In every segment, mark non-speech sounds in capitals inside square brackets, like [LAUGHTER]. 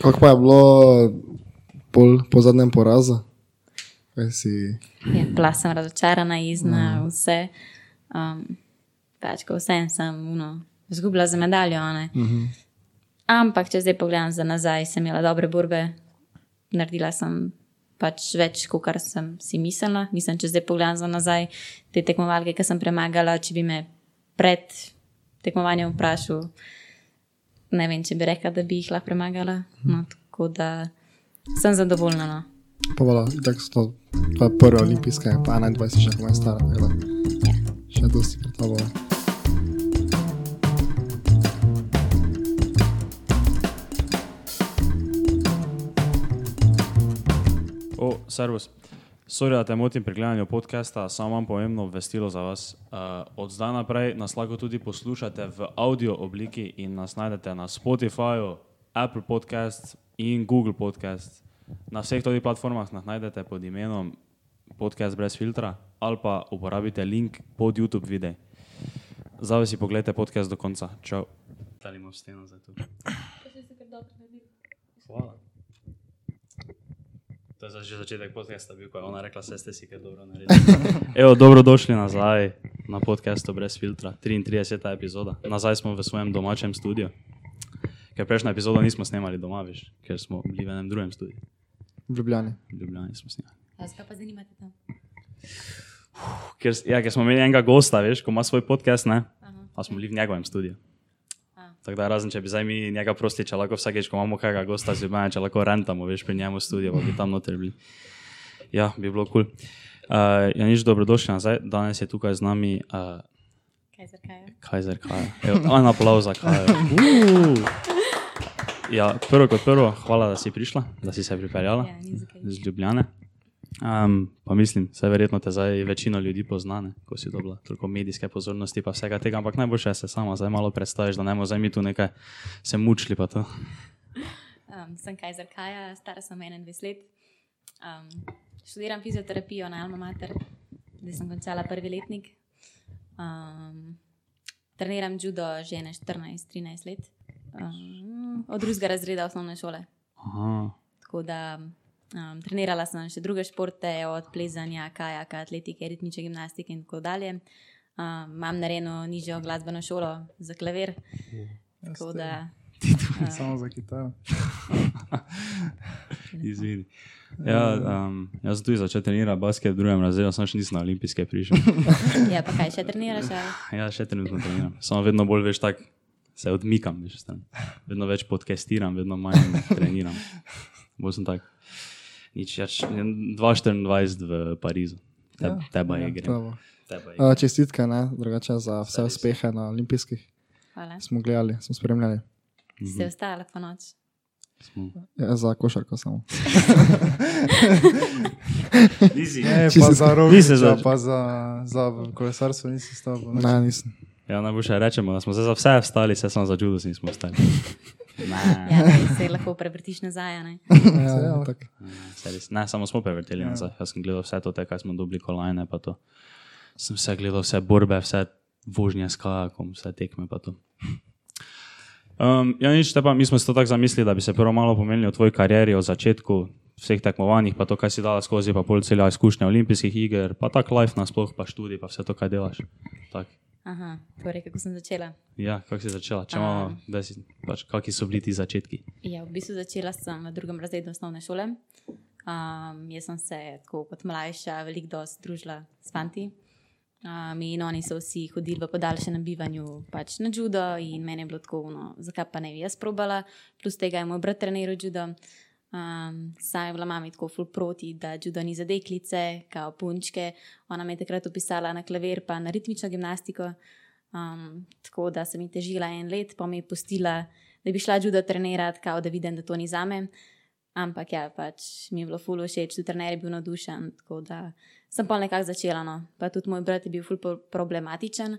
Kako pa je bilo pol, po zadnjem porazu? Kaj si, Ja, bila sem razočarana, izna, vse. Um, pač, ko vsem sem uno, zgubila za medaljo. Uh -huh. Ampak, če zdaj pogledam za nazaj, sem imela dobre borbe, naredila sem pač več, kot sem si mislila. Mislim, če zdaj pogledam za nazaj te tekmovalke, ki sem premagala, če bi me pred tekmovanjem vprašal, ne vem, če bi rekla, da bi jih lahko premagala. No, tako da sem zadovoljna. No. pa vola, tako so to prve olimpijske, pa 21 še komaj stara, tako da Ja. še dosti pred tabo. O, servus. Sorry, da te motim pri gledanju podcasta, samo imam pomembno obvestilo za vas. Uh, od zdaj naprej nas lahko tudi poslušate v audio obliki in nas najdete na Spotifyju, Apple Podcast in Google Podcast. Na vseh teh platformah nas najdete pod imenom Podcast brez filtra ali pa uporabite link pod YouTube videi. Zdaj si pogledajte podcast do konca. Čau. Ali imamo steno za to? Hvala. To je že začetek podcasta, bil, ko je ona rekla, da ste si kaj dobro naredili. [LAUGHS] Evo, dobrodošli nazaj na podkastu brez filtra, 33. epizoda. Nazaj smo v svojem domačem studiu. Ker prejšnjo epizodo nismo snemali doma, veš, ker smo bili v enem drugem studiu. V Ljubljani. V Ljubljani smo snemali. Zakaj pa zanimate tam? Ker, ja, ker smo imeli enega gosta, veš, ko ima svoj podcast, ne? A smo bili v njegovem studiu. Tako da razen, če bi zdaj mi njega prosili, če lahko vsakeč, ko imamo kakega gosta z Ljubljana, če lahko rentamo, veš, pri njemu pa bi tam noter bili. Ja, bi bilo kul. Cool. Uh, ja, nič dobrodošli nazaj. Danes je tukaj z nami uh, Kaj za kaj? Kajzer Kaja. Evo, En aplauz za Kajo. Uh. [LAUGHS] Ja, prvo kot prvo, hvala, da si prišla, da si se pripeljala Ja, ni za kaj. z Ljubljane. Um, pa mislim, vse verjetno te zdaj večina ljudi poznane, ko si dobila toliko medijske pozornosti pa vsega tega, ampak najboljše je se sama zdaj malo predstaviš, da ne bomo zdaj mi tu nekaj se mučili. Um, sem Kajzer Kaja, stara sem 21 let. Um, študiram fizioterapijo na Alma Mater, zdaj sem končala prvi letnik. Um, treniram judo že ne 14-13 let, um, od drugega razreda osnovne šole. Aha, Tako da um, trenirala sem še druge športe, od plezanja, kajaka, atletike, ritmične gimnastike in tako dalje. Um, imam narejeno nižjo glasbeno šolo za klavir. Tako da Samo za kitaro. [LAUGHS] izvini. Ja, um, jaz sem tudi začel trenirati basket v drugem razredu, sem še nisem na olimpijske prišel. Ja, pa kaj še treniraš? Ali? [LAUGHS] Ja, še trenutno treniram. Samo vedno bolj veš tak, se odmikam, veš, vedno več podcastiram, vedno manj treniram. Bolj sem tak. Nič, ja, 2-24 v Parizu. Te, ja, teba je. Teba je. Uh, čestitke, ne, drugače za vse uspehe na olimpijskih. Hvala. Smo gledali, smo spremljali. Ste ostali po noč? Ja, za košarko samo. [LAUGHS] Nisi. [LAUGHS] Ne, pa za zač- pa za, za kolesarstvo nisi stal. Ne, nisem. Ja, najboljše rečemo, da smo zdaj za vse vstali, se samo za judo nismo vstali. Ne, Ja, ne, se lahko prevrtiš nazaj. a Ne? Ja, [LAUGHS] ja, ja. tako. saj res. ne, samo smo prevrteli nazaj. Jaz sem gledal vse to, te, kaj smo dobili kolajne, pa to. Sem vse gledal, vse borbe, vse vožnje s kajakom, vse tekme pa to. Um, ja, nič, pa mi smo si to tako zamislili, da bi se prvo malo pomenili o tvoji karieri, o začetku vseh tekmovanj, pa to, kaj si dala skozi, pa pol celja izkušnja olimpijskih iger, pa tak life nasploh, pa študij, pa vse to, kaj delaš. Tak. Aha, torej, kako sem začela? Ja, kako si začela? Če malo, da si, pač, kakšni so bili ti začetki? Ja, v bistvu začela sem v drugem razredu osnovne šole. Um, jaz sem se tako kot mlajša veliko družila s fanti. Um, in oni so vsi hodili v podaljšanem bivanju pač na judo, in meni je bilo tako, no, zakaj pa ne bi jaz probala. Plus tega je moj brat treniral judo. Um, Saj je bila mama tako ful proti, da judo ni za deklice, kao punčke. Ona me je takrat upisala na klavir, pa na ritmično gimnastiko. Um, tako da sem ji težila en let, pa mi je pustila, da bi šla judo trenirati, kao da vidim, da to ni za me. Ampak ja, pač mi je bilo ful všeč, tudi trener je bil navdušen. Tako da sem pa nekako začela. No. Pa tudi moj brat je bil ful pro- problematičen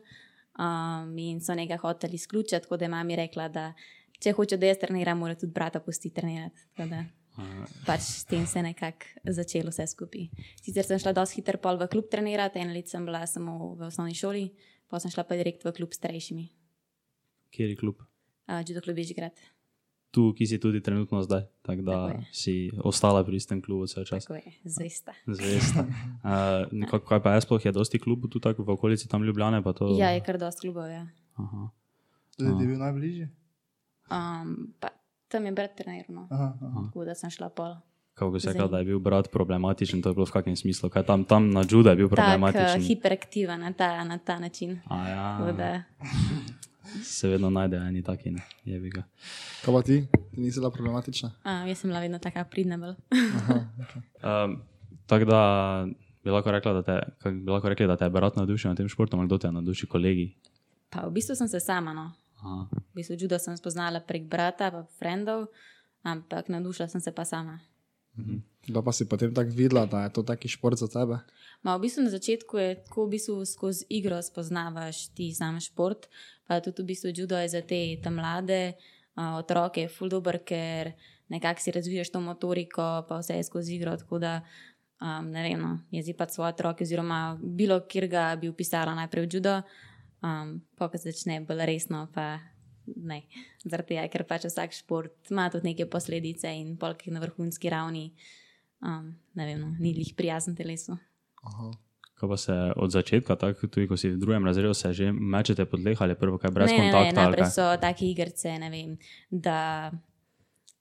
um, in so nekaj hoteli izključiti, tako da je mami rekla, da če hoče, da jaz treniram, mora tudi brata pusti trenirati. Tako da Pač s tem se je nekako začelo vse skupaj. Sicer sem šla dosti hitro pol v klub trenirati, en let sem bila samo v osnovni šoli, pa sem šla pa direkt v klub s starejšimi, Kjer je klub? uh, Judo klub Bežigrad. tu, ki si tudi trenutno zdaj. Tako da Tako je. si ostala pri istem klubu vse čas. Tako je, zvesta. Zvesta. [LAUGHS] Uh, nekako, kaj pa je sploh, je dosti klubov tu tako v okolici tam Ljubljane? Pa to... Ja, je kar dosti klubov. Ja. Aha. Zdaj ti je bil najbližji? Um, pa, tam je brat treniral, no. Aha, aha. tako da sem šla pol. Kako bi se rekel, da je bil brat problematičen, to je bilo v kakšnem smislu? Kaj tam, tam na Juda je bil Tak, problematičen? uh, hiperaktiven na ta, na ta način. A ja, Tako da, [LAUGHS] se vedno najde eni taki, ne, je bi ga. Kaj pa ti? Ti nisi bila problematična? um, jaz sem bila vedno taka pridna. bolj. Um, [LAUGHS] tako da bi lahko rekla, da te, bi lahko rekli, da te je brat navdušil na tem športu, ali kdo te navduši, kolegi. Pa v bistvu sem se sama, no. Aha. V bistvu judo sem spoznala prek brata, pa frendov, ampak navdušila sem se pa sama. Da pa si potem tako videla, da je to taki šport za tebe? Ma, v bistvu na začetku je tako, v bistvu skozi igro spoznavaš ti sam šport, pa tudi v bistvu judo je za te mlade uh, otroke ful dober, ker nekako si razvijaš to motoriko, pa vse je skozi igro. Tako da um, ne vem, no, jezi pa svoje otroke, oziroma bilo kjer ga bi upisala najprej v judo, um, pa ko se začne bolj resno, pa ne. Zaradi tega, ker pač vsak šport ima tudi neke posledice in polk na vrhunski ravni. Um, ne vem, no, ni lih prijazen telesu. Aha. Ko pa se od začetka, tako tudi ko si v drugem razredu, se že mečete pod leh ali prvo kaj brez ne, ne, ne, kontakta. ali najprej so take igrice, ne vem, da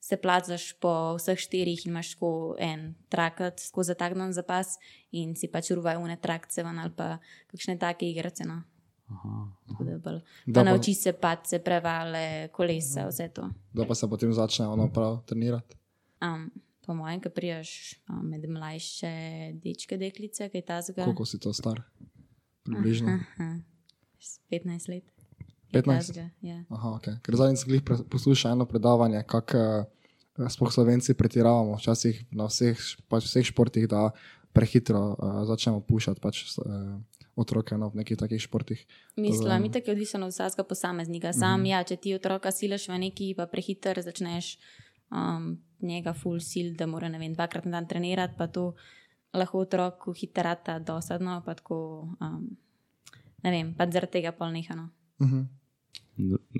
se placaš po vseh štirih in imaš tako en trakat skozi tagnan zapas in si pač ruvaj une trakce ven ali pa kakšne take igrice. No. Tako da bolj- Da Pa nauči se pace, prevale, kolesa, vse to. Da pa se potem začne ono prav trenirati. Um, po mojem, ki prijaš um, med mlajše dečke, deklice, kaj tazga. Koliko si to star? Približno. Aha, 15 let. kaj 15? takega, Ja. Aha, okay. Ker zadnjič sem pre- poslušal eno predavanje, kako uh, sploh slovenci pretiravamo, včasih na vseh, pač vseh športih, da prehitro uh, začnemo pušati pač, uh, otroke no, v nekih takih športih. Mislim, mi tako je odvisno od vsakega posameznika. Sam, ja, če ti otroka silaš v neki, pa prehiter začneš um, njega full sil, da mora ne vem, dvakrat na dan trenirati, pa to lahko otroku hiterata dosadno, pa tako, um, ne vem, pa zaradi tega pol nehano. Uh -huh.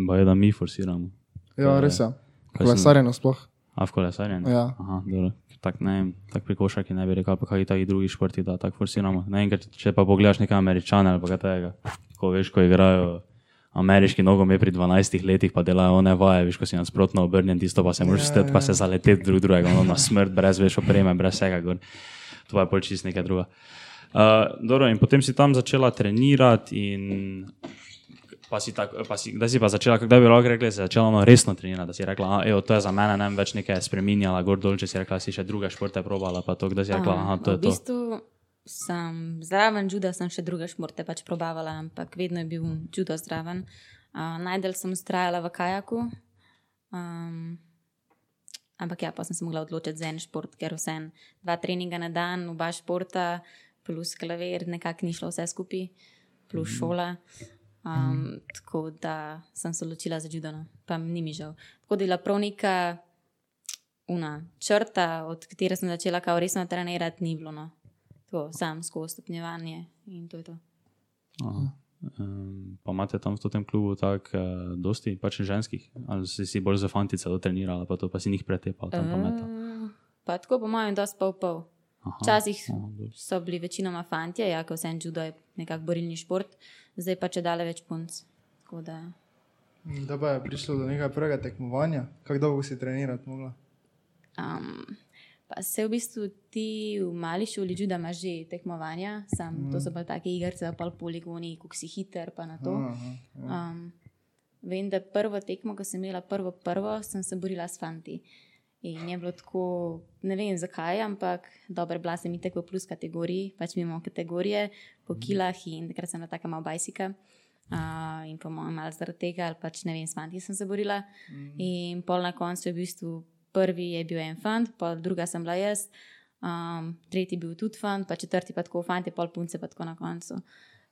Baje, da mi forsiramo. Ja, res je. Kolesarjenje sploh. A v kolesarjenju? Ja. Aha, dobro. Tak, ne vem, tak pri košarki ne bi rekel, pa kakšni taki drugi športi, da tako forsiramo. Ne vem, če pa pogledaš neke američane ali kaj tega, ko veš, ko igrajo ameriški nogomet pri 12 letih, pa delajo one vaje, veš, ko si nasprotno obrnjen, tisto pa se moraš stati, pa se zaleteti drug drugega, ono na smrt, brez veš opreme, brez vsega, gor. to je pol čist nekaj druga. Uh, dobro, in potem si tam začela trenirati in Pa si tak, pa si, kdaj si pa začela, kdaj bi lahko rekla, da si začela ono resno trenirati, da si rekla, evo, to je za mene, ne vem več nekaj spreminjala, gor dol, če si rekla, si še druge športe probala, pa to, kdaj si rekla, aha, to je v to. bistvu sem zraven juda, sem še druge športe pač probavala, ampak vedno je bil judo zraven. Uh, Najdel sem ustrajala v kajaku. Um, ampak ja, pa sem se mogla odločiti za en šport, ker vsem dva treninga na dan, oba športa, plus klavir, nekako ni šlo vse skupaj, plus šola. Um, tako da sem se odločila za judo, no. pa ni mi žal. Tako da je bila prav neka una črta, od katere sem začela kao resno trenirati, ni bilo. No. Tako, sam skozi stopnjevanje in to je to. Aha. Um, pa imate tam v tem klubu tako uh, dosti pač ženskih, ali si, si bolj za fantice trenirala, pa to pa si njih pretepal tam. Uh, pa tako po mojem, dosti pol pol. Včasih so bili večinoma fantje, ja, ko vse judo je nekako borilni šport, zdaj pa če dale več punc. Tako Da, Da pa je prišlo do nekega prvega tekmovanja, kako dolgo si trenirati mogla? um, pa se v bistvu ti v mali šoli juda imaš že tekmovanja, sam mm. to so pa take igrice, pa poligoni, kako si hiter, pa na to. Aha, Um, vem, da prvo tekmo, ko sem imela prvo, prvo, sem se borila s fanti. In je bilo tako, ne vem zakaj, ampak dobro, bila sem itek v plus kategoriji, pač mimo kategorije, po kilah in takrat sem bila taka malo bajsika. Uh, in po mojem, malo zaradi tega, ali pač ne vem, s fanti sem se borila. Mm. In pol na koncu je v bistvu prvi je bil en fant, pol druga sem bila jaz, um, tretji bil tudi fant, pa četrti pa tako fant, pol punce pa tako na koncu.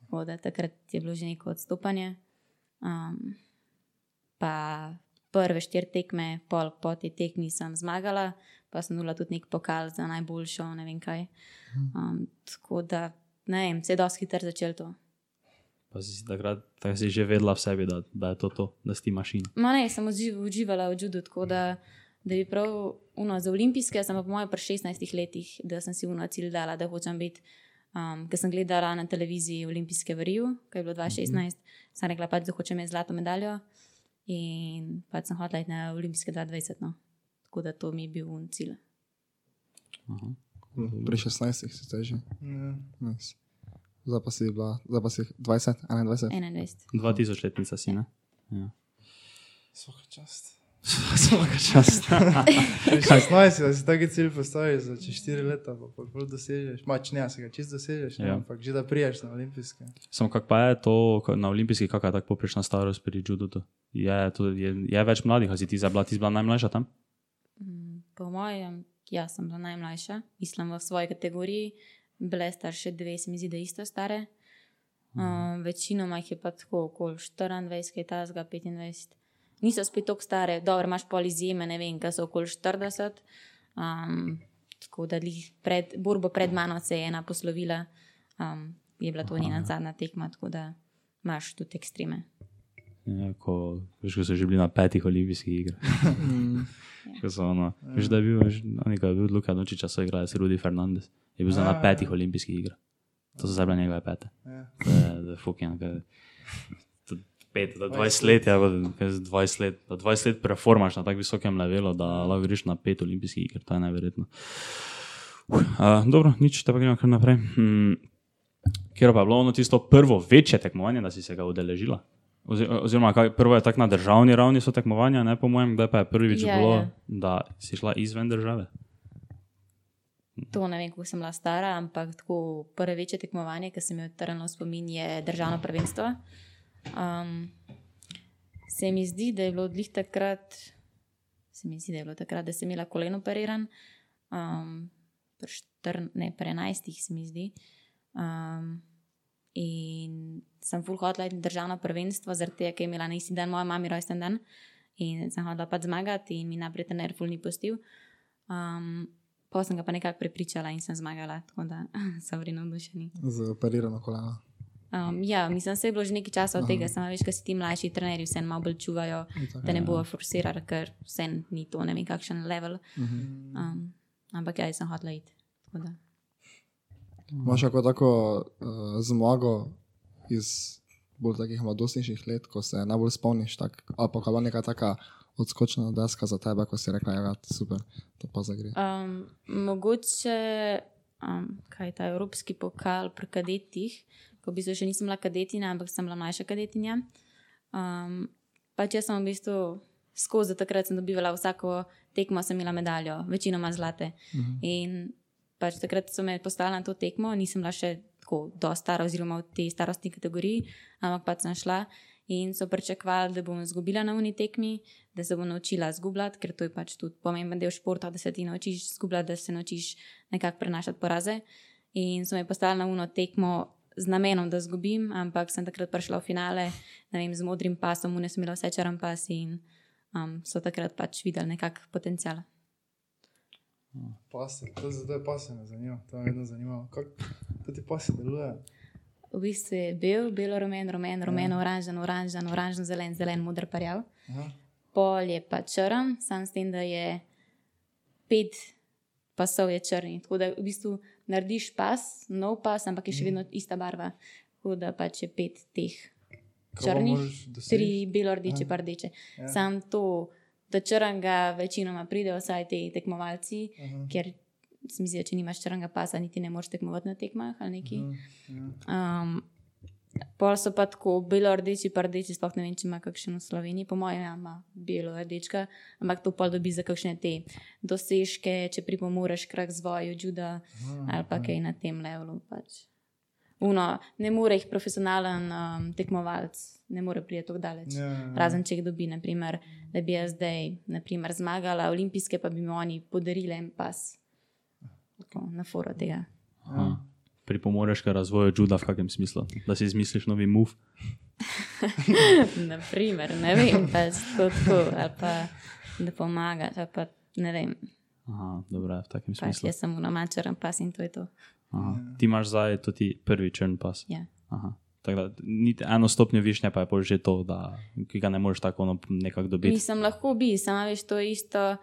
Tako da takrat je bilo že neko odstopanje. Um, pa prve štiri tekme, pol po tej tekmi sem zmagala, pa sem nula tudi nek pokal za najboljšo, ne vem kaj. Um, tako da, ne vem, se je dosti hitro začel to. Pa si si takrat tak si že vedela v sebi, da, da je to to, da si ti mašina. Ma ne, sem uživ, uživala v judu, tako da, da bi prav uno, za olimpijske, sem pa po mojem pri 16 letih, da sem si uno cilj dala, da hočem biti. Um, ker sem gledala na televiziji olimpijske v Riju, ko je bilo 2016, mm -hmm. sem rekla, pač, da hočem imeti zlato medaljo in pač sem iti na olimpijske 2020. No. Tako da to mi je bil cilj. Pri 16 si zdaj že. Ja. Nice. Zdaj pa si bila, zdaj pa si 20, 21. 21. 2000 letnica si, ne? Ja. Svaka čast. Svaka čast. Pri 16, da si taki cilj postaviš za 4 leta, pa pa prav dosežeš. Mač ne, se ga čist dosežeš, ne, Ja. ampak že da priješ na olimpijske. Samo kak pa je to ko- na olimpijski, kakšna je tako poprečna starost pri judotu? Je, to, je, je več mladih, ali si ti zabila, ti si bila najmlajša tam? Mm, Po mojem, jaz sem bila najmlajša, mislim v svoji kategoriji, bile starše dve, se mi zdi, da isto stare. Uh, večinoma jih je pa tako okoli 24, kaj tasga, 25. Niso spet tako stare, dobro, imaš pol izjeme, ne vem, kaj so okoli 40. Um, tako da lih pred, borbo pred mano se je ena poslovila, um, je bila to njena zadnja tekma, tako da imaš tudi ekstreme. Ja, ko, veš, ko so že bili na petih olimpijskih igrah. [LAUGHS] Ko so ono, veš, da je bil, veš, je bil Luka Dončiča, so igrali s Rudi Fernandez. Je bil za na Ja, ja. petih olimpijskih igrah. To so zdaj bile njegove pete. Ja. To je fucking, kaj, to pet, do 20 let, ja, bo- kaj z 20 let, do 20 let performaš na tako visokem levelu, da lahko greš na pet olimpijskih iger, to je neverjetno. Uh, dobro, nič, te pa gremo kar naprej. Hmm. Kjer pa je bilo ono tisto prvo večje tekmovanje, da si se ga udeležila? Ozi- Oziroma, kaj, prvo je tako na državni ravni so tekmovanja, ne po mojem, kdaj pa je prvič Ja, bilo, ja. da si šla izven države. To ne vem, kako sem bila stara, ampak tako prvo večje tekmovanje, ki se mi je odtrnilo spomin, je državno prvenstvo. Um, se mi zdi, da je bilo odlih takrat, se mi zdi, da je bilo takrat, da sem imela koleno operiran, um, ne, pri 11, se mi zdi. Um, in sem full iti na državno prvenstvo, zaradi tega, ker je imela na isti dan moja mama rojsten dan in sem hotela pač zmagati, in mi naprej trener full ni pustil. Um, Pa sem ga pa nekako prepričala in sem zmagala, tako da [LAUGHS] so bili navdušeni. Z operirano koleno. Um, ja, mislim, da je bilo že nekaj časa od tega, samo veš, kaj si ti mlajši trenerji vse malo bolj čuvajo, Itak, da ne bojo forsirali, ker vse ni to, ne vem, kakšen level. Um, ampak ja, jaz sem hotela iti. Imaš kako tako uh, zmago iz bolj takih mladostniških let, ko se najbolj spomniš, tak, ali pa kako neka taka odskočna deska za tebe, ko si rekla, da je super, to pa zagre. Um, mogoče, um, kaj je ta evropski pokal pri kadetih, ko bi se še nisem bila kadetina, ampak sem bila mlajša kadetinja. Um, pač jaz sem v bistvu skozi takrat sem dobivala vsako tekmo, sem imela medaljo, večinoma zlate. Uh -huh. In pač takrat so me poslali na to tekmo, nisem bila še tako do stara, oziroma v tej starostni kategoriji, ampak pač sem šla. In so pričakovali, da bom izgubila na uni tekmi, da se bom naučila zgubljati, ker to je pač tudi pomemben del športa, da se ti naučiš zgubljati, da se naučiš nekako prenašati poraze. In so me poslali na uno tekmo z namenom, da zgubim, ampak sem takrat prišla v finale, vem, z modrim pasom, une sem imela vse črn pas in um, so takrat pač videli nekak potencial. Pase, to je pase me zanima, to me vedno zanima. Kako ti pase deluje? V bistvu je bil belo rumen, rumen, rumen, oranžen, oranžen, oranžen, zelen, zelen, modr parjav. Aha. Pol je pa črn, sam s tem, da je pet pasov je črni. Tako da v bistvu narediš pas, nov pas, ampak je še vedno ista barva. Tako da pač je pet teh črnih, tri belo rdeče, pa rdeče. Ja. Sam to, da črnga večinoma pridejo vsaj ti tekmovalci, Aha. ker se mi zdi, da če nimaš črnga pasa, niti ne moreš tekmovati na tekmah ali neki. Ja. Um, Pol so pa tako belo rdeči, pa rdeči, sploh ne vem, če ima kakšen v Sloveniji, po mojem, ja, ima belo rdečka, ampak to pol dobi za kakšne te dosežke, če pripomoreš k razvoju juda ali pa kaj na tem levelu. Pač. Uno, ne more jih profesionalen um, tekmovalec, ne more priti tako daleč. Ja, ja, ja. Razen če jih dobi, naprimer, da bi jaz zdaj naprimer, zmagala olimpijske, pa bi mi oni podarili en pas. Tako, na foro tega. Aha. Pripomoreš k razvoju juda v kakem smislu? Da si izmisliš novi move? [LAUGHS] Naprimer, ne vem, tako, tako, ali pa da pomagaš, ali pa ne vem. Aha, dobro, v takem Pač smislu. jaz sem v namačaren pas in to je to. Aha. Ti imaš zdaj tudi prvi črn pas. Ja. Aha. Tako da niti eno stopnjo višnje pa je že to, da ki ga ne moreš tako ono nekako dobiti. Mislim, lahko bi, samo veš, to je isto.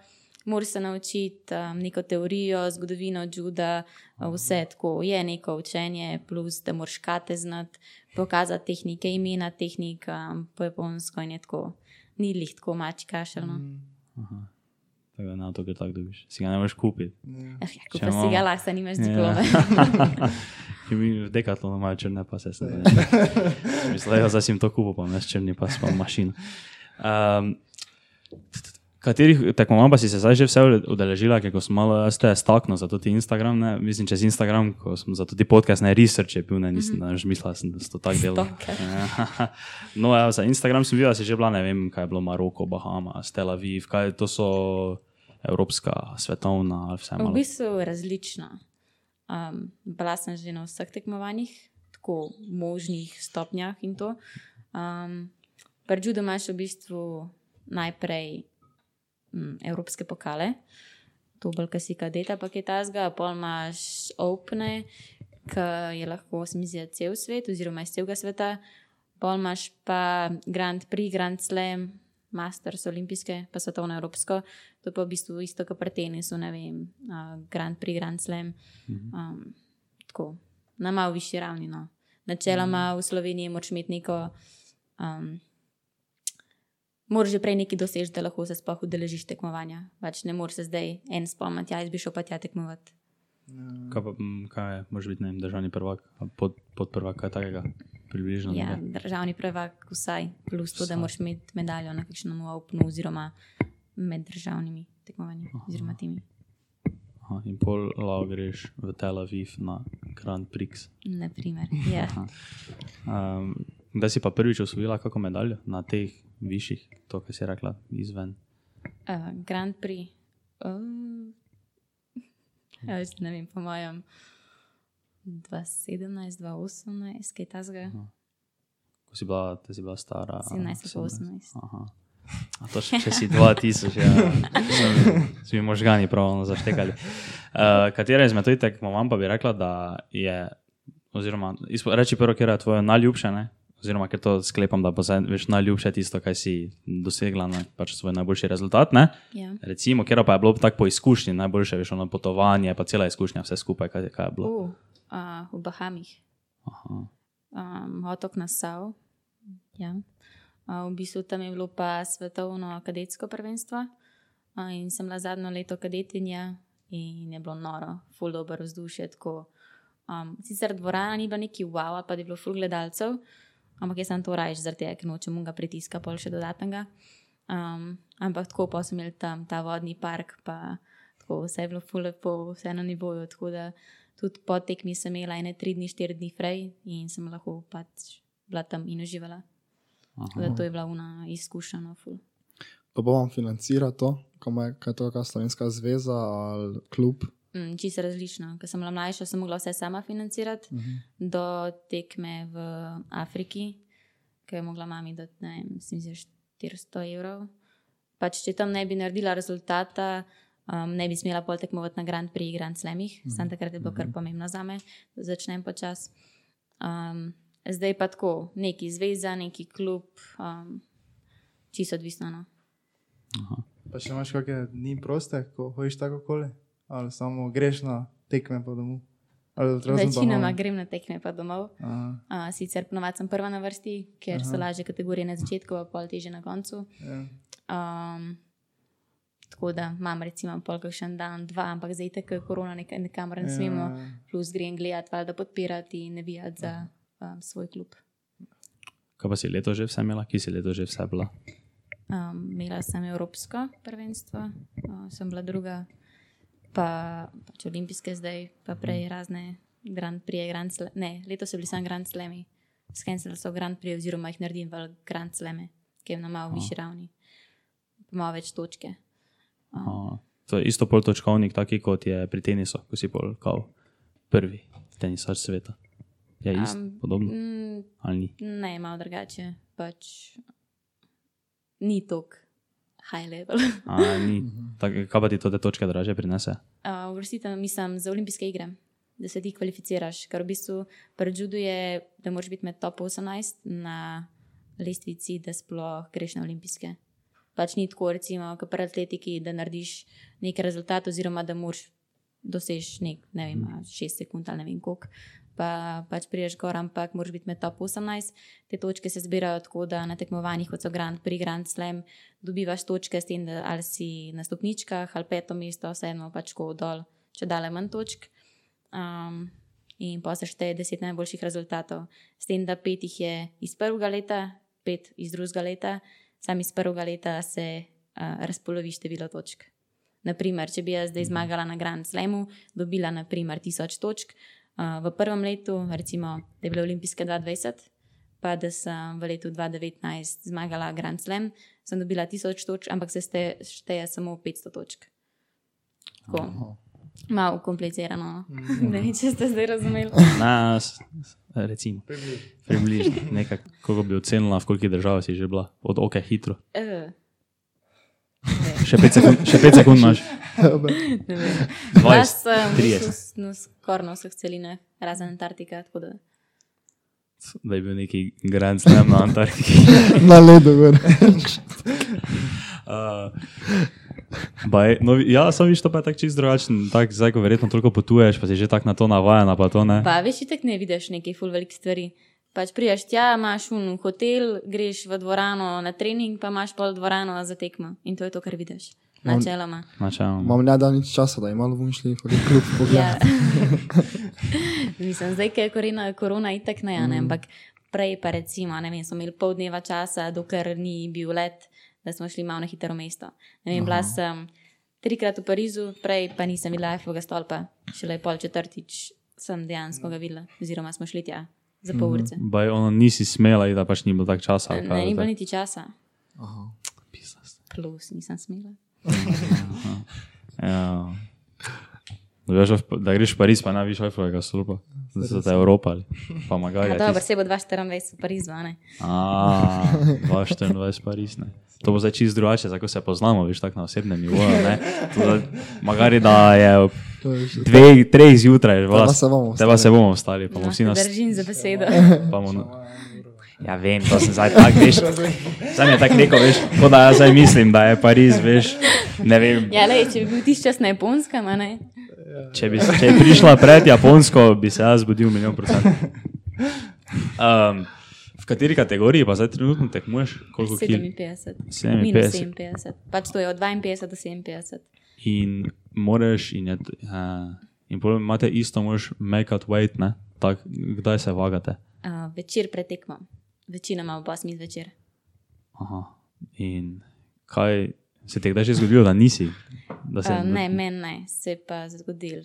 Moraš se naučiti um, neko teorijo, zgodovino čuda, vse tako je neko učenje, plus da moraš kate znati, pokazati tehnike, imena tehnik, um, po japonsko in je tako. Ni lih tako mač kašalno. Mm. Tako da na to, ker tako dobiš. Si ga ne moreš kupiti. Ja, ko Če pa si imamo- ga lahko, nimaš Ja. diplome. [LAUGHS] Ki mi v dekatlonu imajo črne pase. [LAUGHS] Mislim, da sem jim to kupil, pa ne s črni pas, pa mašino. Um, katerih tekmovanj pa si se zdaj že vse udeležila, ker sem malo jaz te staknil za to ti Instagram, ne? mislim čez Instagram, ko sem za to ti podcast, ne research je bil, ne nisem, mm -hmm. mislila sem, da si to tako. Stalker. [LAUGHS] no, ja, za Instagram sem videla, si že bila, ne vem, kaj je bilo Maroko, Bahama, Tel Aviv, kaj to so evropska, svetovna ali vse V malo. bistvu je različno. Um, bila sem že na vseh tekmovanjih, tako možnih stopnjah in to. Um, Pri judu imaš v bistvu najprej um, evropske pokale, to bolj, ki si kadeta, pa je tazga, pol imaš opne, ki je lahko, zdi, cel svet, oziroma iz celega sveta, pol imaš pa Grand Prix, Grand Slam, Masters, olimpijske, pa svetovno evropsko, to pa v bistvu isto kot pri tenisu, ne vem, uh, Grand Prix, Grand Slam. Um, tako, na malo višji ravni. No. Načeloma v Sloveniji moraš imeti neko. Um, Moraš že prej nekaj doseči, da lahko se sploh udeležiš tekmovanja. Pač ne moreš se zdaj en spomniti, ja, jaz bi šel pa tja tekmovati. Kaj, pa, kaj je, može biti, ne vem, državni prvak, ali pod, podprvak, kaj takega, približno. Ja, nekaj? državni prvak, vsaj, plus to, da Vsaj. moraš imeti medaljo na kakšnem opnu, oziroma med državnimi tekmovanji, oziroma temi. Aha, in pol lahko greš v Tel Aviv na Grand Prix. Naprimer, ja. Um, da si pa prvič osvojila kako medaljo na teh višjih, to, kar si rekla, izven. Uh, Grand Prix. Uh, ja, več ne vem, po mojem 2017, 2018, kaj tasga. Ko si bila, si bila stara. 17 pa 18. Aha. A to še, če si 2000, ja. S mi možgani pravno zaštekali. Uh, katera izmed teh tekmovanj pa bi rekla, da je, oziroma izpo, reči prvo, ker je tvoje najljubše, ne? Oziroma ker to sklepam, da bo zdaj veš najljubše tisto, kaj si dosegla, ne? pač svoj najboljši rezultat. Ne? Ja. Recimo, ker pa je bilo tako po izkušnji, najboljše veš ono potovanje, pa cela izkušnja, vse skupaj, kaj, kaj je bilo. Uh, uh, v Bahamih. Aha. um, otok Nassau. Ja. Uh, v bistvu tam je bilo pa svetovno kadetsko prvenstvo uh, in sem bila zadnjo leto kadetinja in je bilo noro, full dobro vzdušje. Tako, um, sicer dvorana ni bila neki wow, pa je bilo full gledalcev, ampak jaz sem to rajš, zaradi tega, ker nočem ga pritiska, pol še dodatnega. Um, ampak tako pa sem imel tam ta vodni park, pa tako vse je bilo full lepo, vse na nivoju. Tako da tudi po tekmi sem imela ene tri dni, štiri dni frej in sem lahko pač bila tam in uživala. Tako Da to je bila una izkušnja, no, ful. To bo vam financira to, kaj je to, kakšna slovenska zveza ali klub. Mm, Čisto različno. Ker sem bila mlajša, sem mogla vse sama financirati, uh -huh. do tekme v Afriki, ki je mogla mami dati, ne vem, mislim, za 400 evrov. Pač, če tam ne bi naredila rezultata, um, ne bi smela pol tekmovati na Grand Prix, Grand Slamih, uh -huh. sam takrat je bilo kar pomembno za me, da začnem počasi. Um, zdaj pa tako, neki zveza, neki klub, um, čisto odvisno. No. Pa še imaš kakšne dni proste, ko hojiš tako koli? Ali samo greš na tekme? Ali razen Večinoma grem na tekme pa domov. Aha, Uh, sicer ponovadi sem prva na vrsti, ker Aha. so lažje kategorije na začetku, pa pol teže na koncu. ja. Um, tako da imam recimo pol kakšen dan, dva, ampak zdaj tako je korona, nek nekamor ne Ja. smemo, plus grem gledati, valjda podpirati in navijati za um, svoj klub. Kaj pa si leto že vse imela, ki si leto že vse bila? Um, imela sem Evropsko prvenstvo, uh, sem bila druga, pa pač olimpijske zdaj, pa prej razne Grand Prix, Grand Slam, ne, letos so bili samo Grand Slami, skenirali so Grand Prix, oziroma jih naredim v Grand Slame, ki je na malo višji ravni, pa malo več točke. Aha. To je isto pol točkovnik, taki kot je pri tenisu, ko si pol kao prvi tenisač sveta. Je isto, Um, podobno Mm, ali ni? ne, malo drugače, pač ni tok high level. [LAUGHS] A, ni. Tak, kaj pa ti to te točke draže prinese? Uh, Vrstite, mislim, za olimpijske igre. da se ti kvalificiraš. Ker v bistvu pri judu je, da moraš biti med top 18 na lestvici, da sploh greš na olimpijske. Pač ni tako, recimo, kot pri atletiki, da narediš neki rezultat, oziroma da moraš doseči nek, ne vem, 6 sekund ali ne vem koliko. Pa pač priješ gor, ampak moraš biti med top 18. Te točke se zbirajo tako, da na tekmovanjih, kot so Grand Prix, Grand Slam, dobivaš točke s tem, da ali si na stopničkah ali peto mesto, vseeno pač ko dol, če dale manj točk. Um, in pa se šteje deset najboljših rezultatov. S tem, da pet jih je iz prvega leta, pet iz drugega leta, sam iz prvega leta se uh, razpolovi število točk. Naprimer, če bi jaz zdaj zmagala na Grand Slamu, dobila naprimer tisoč točk, uh, v prvem letu, recimo, da je bila olimpijska 2020, pa da sem v letu 2019 zmagala Grand Slam, sem dobila tisoč točk, ampak se ste, šteje samo 500 točk. Tako. Malo komplicirano. Ne vem, če ste zdaj razumeli. Nas, recimo, približno, nekaj, kako bi ocenila, v koliko državah si že bila, od ok, hitro. Uh, Še 5 sekund, še pet sekund imaš. Ne vem. [LAUGHS] 20, Jaz sem 30. na skoraj na vseh celinah, razen Antarktika. tako Da, Da je bil neki grand slam na Antarktiki. [LAUGHS] Na ledu, gor. [LAUGHS] Uh, baj, no, ja, sem viš, to pa je tako čist drugačen. Tak, zdaj, ko verjetno toliko potuješ, pa si že tako na to navajena, pa to ne. pa veš, tako ne vidiš nekaj ful velik stvari. Pač prijaš tja, imaš un hotel, greš v dvorano na trening, pa imaš pol dvorano za tekmo. In to je to, kar vidiš. Načeloma. Načeloma. Imam ne da nič časa, da imam malo šli, kot je kljub pogled. Ja. [LAUGHS] Mislim, zdaj, ker je korona, korona itak ne, mm. ampak prej pa recimo, ne vem, smo imeli pol dneva časa, dokler ni bil let, da smo šli malo na hitro mesto. Ne vem, bila sem trikrat v Parizu, prej pa nisem videla Eiffelovega stolpa, šele pol četrtič sem dejansko ga videla, oziroma smo šli tja za pol urice. Baj, ono nisi smela, da pač ni bilo tako časa. Ne, ni bilo niti časa, Aha. Plus nisem smela. Ja. Da, veš, da greš v Pariz, pa ne viš Eiffelovega stolpa. Zdaj so te Evropali. Pa magari. Ja, dobro, se bo 224 v Parizu, a ne? A, 24 Pariz, ne. To bo zdaj čist drugače, tako se poznamo, veš, tako na osebnem nivoju, ne. To da, magari da je ob je dveh, treh zjutraj, vas, se bomo teba se bomo vstali, pa bomo No, vsi nas... Držim za besedo. Pa bomo, ja, vem, to sem zdaj tako, veš. Sam je tako rekel, veš, kot da jaz zdaj mislim, da je Pariz, veš, ne vem. Ja, lej, če bi bil tisti čas na japonskem, ne? Če bi če prišla pred Japonsko, bi se jaz zbudil milijon procent. Um, v kateri kategoriji pa zdaj trenutno tekmuješ? Koliko kil? 57. Minus 57. 57. Pač to je od 52 do 57. In moraš, in, je, uh, in potem imate isto, moraš make out weight, ne? Tak, kdaj se vagate? Uh, večer pred tekmo. Večinoma ob 8 zvečer. Aha. In kaj se ti je kdaj že zgodilo, da nisi? Da se, Uh, ne, meni ne, se je pa zgodil.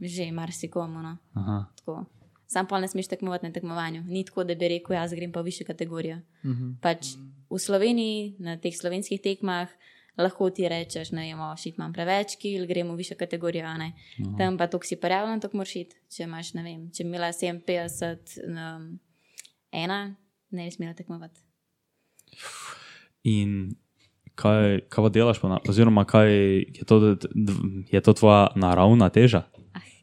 Že marsikomu. No. Aha. Tako. Sam pa ne smeš tekmovati na tekmovanju. Ni tako, da bi rekel, jaz grem pa v višjo kategorijo. Uh -huh. pač v Sloveniji, na teh slovenskih tekmah, lahko ti rečeš, ne vem, šit imam preveč kil, gremo v višjo kategorijo. a ne. Tam pa to, si prijavljen, to moraš iti. Če imaš, ne vem, če imela 57, um, ena, ne bi smela tekmovati. In kaj, kaj delaš, pa na, oziroma kaj je to, je to tvoja naravna teža?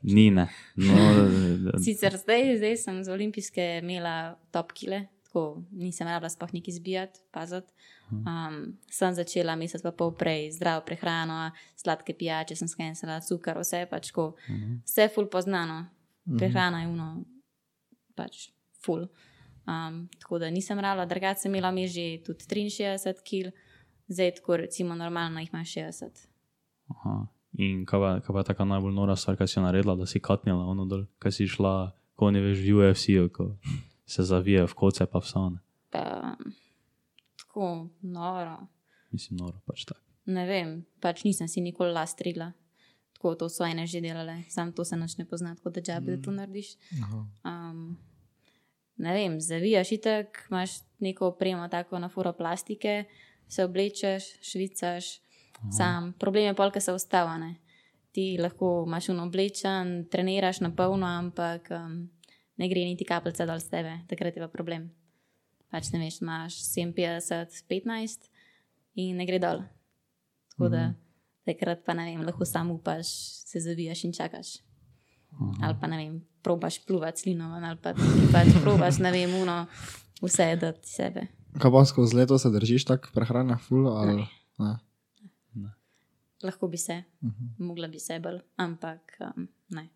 Ni, ne. No, [LAUGHS] Sicer zdaj, zdaj sem z olimpijske imela top kile, tako nisem rabila sploh nekaj zbijati, paziti. Um, sem začela mesec pa pol prej zdravo prehrano, sladke pijače, sem skensila, cukor, vse pač tako. Vse ful poznano, prehrana je uno, pač ful. Um, tako da nisem rabila, drugače sem imela mi že tudi 63 kil, zdaj tako recimo normalno jih imam 60. Aha. In kaj pa, kaj pa je taka najbolj nora stvar, kaj si naredila, da si katnila ono dol, kaj si šla, ko ne veš v UFC-ju, ko se zavije v koce pa vsane. Pa, tako noro. Mislim, noro pač tako. Ne vem, pač nisem si nikoli lastrila. Tako to so ene že delale, sam to se nač ne pozna, tako da džabi, da to narediš. Um, ne vem, zavijaš itek, imaš neko opremo, tako na furo plastike, se oblečeš, švicaš, sam. Problem je polka se ustavane. Ti lahko imaš un oblečen, treniraš na polno, ampak um, ne gre niti kapljica dol z tebe, takrat je pa problem. Pač ne veš, imaš 57, 15 in ne gre dol. Tako da takrat pa ne vem, lahko samo upaš, se zavijaš in čakaš. Ali pa ne vem, probaš pluvati slinovan, ali pa ti pač probaš, ne vem, uno, vse dati sebe. Kaj pa skozi leto se držiš tako prehrane, ful ali ne? Lahko bi se, uh -huh. mogla bi se bolj, ampak um, ne.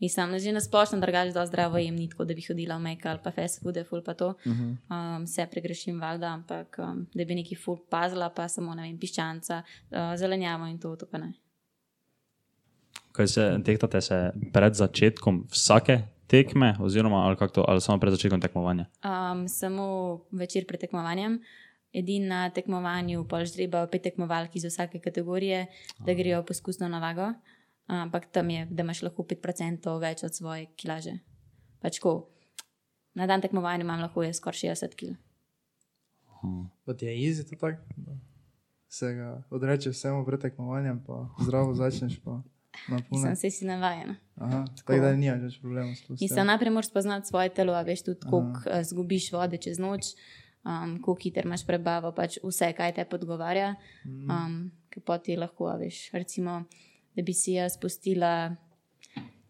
Mislim, že na splošno drugače, da zdravo jem, ni tako, da bi hodila v Meka ali pa fast food, ful pa to. Uh -huh. um, se pregrešim valjda, ampak um, da bi neki ful pazila, pa samo ne vem, piščanca, uh, zelenjavo in to, to pa ne. Kaj se tehtate se pred začetkom vsake tekme, oziroma ali, to, ali samo pred začetkom tekmovanja? Um, samo večer pred tekmovanjem. Edini na tekmovanju, pa že treba pet tekmovalk iz vsake kategorije, da grejo poskusno na vago ampak tam je, da imaš lahko 5% več od svoje kilaže. Pač ko, na dan tekmovanja imam lahko skoraj 60 kg. Pa ti je easy to tako? Se ga odreče vsemu pred tekmovanjem, pa zdravo začneš. Pa. Sem se si navajen. Tako da ni več problema s tem. Mislim, najprej moraš spoznati svoje telo, veš tudi, koliko uh, zgubiš vode čez noč, um, koliko hiter imaš prebavo, pač vse, kaj te podgovarja. Um, Ker pa ti lahko, veš, recimo da bi si jaz spustila,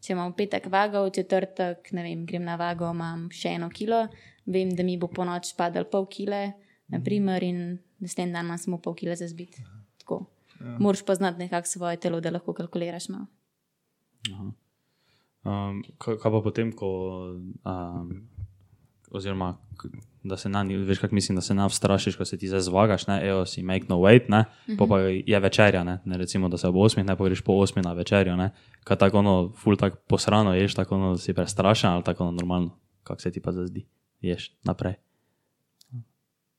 če imam petek vago, v četrtek, ne vem, grem na vago, imam še eno kilo, vem, da mi bo po noč padal pol kile, naprimer, in tem dan imam samo pol kile za zbit. Tako. Ja. Moraš poznati nekako svoje telo, da lahko kalkuliraš malo. Um, kaj pa potem, ko, um, oziroma da se na njih, veš, kako mislim, da se na vstrašiš, ko se ti zdaj zvagaš, ne, evo si make no wait, ne, mm -hmm. pa je večerja, ne, ne, recimo, da se ob osmih ne pogreš po osmih na večerjo, ne, kaj tako ono, ful tak posrano ješ, tako ono, da si prestrašen ali tako ono normalno, kako se ti pa zazdi, ješ naprej.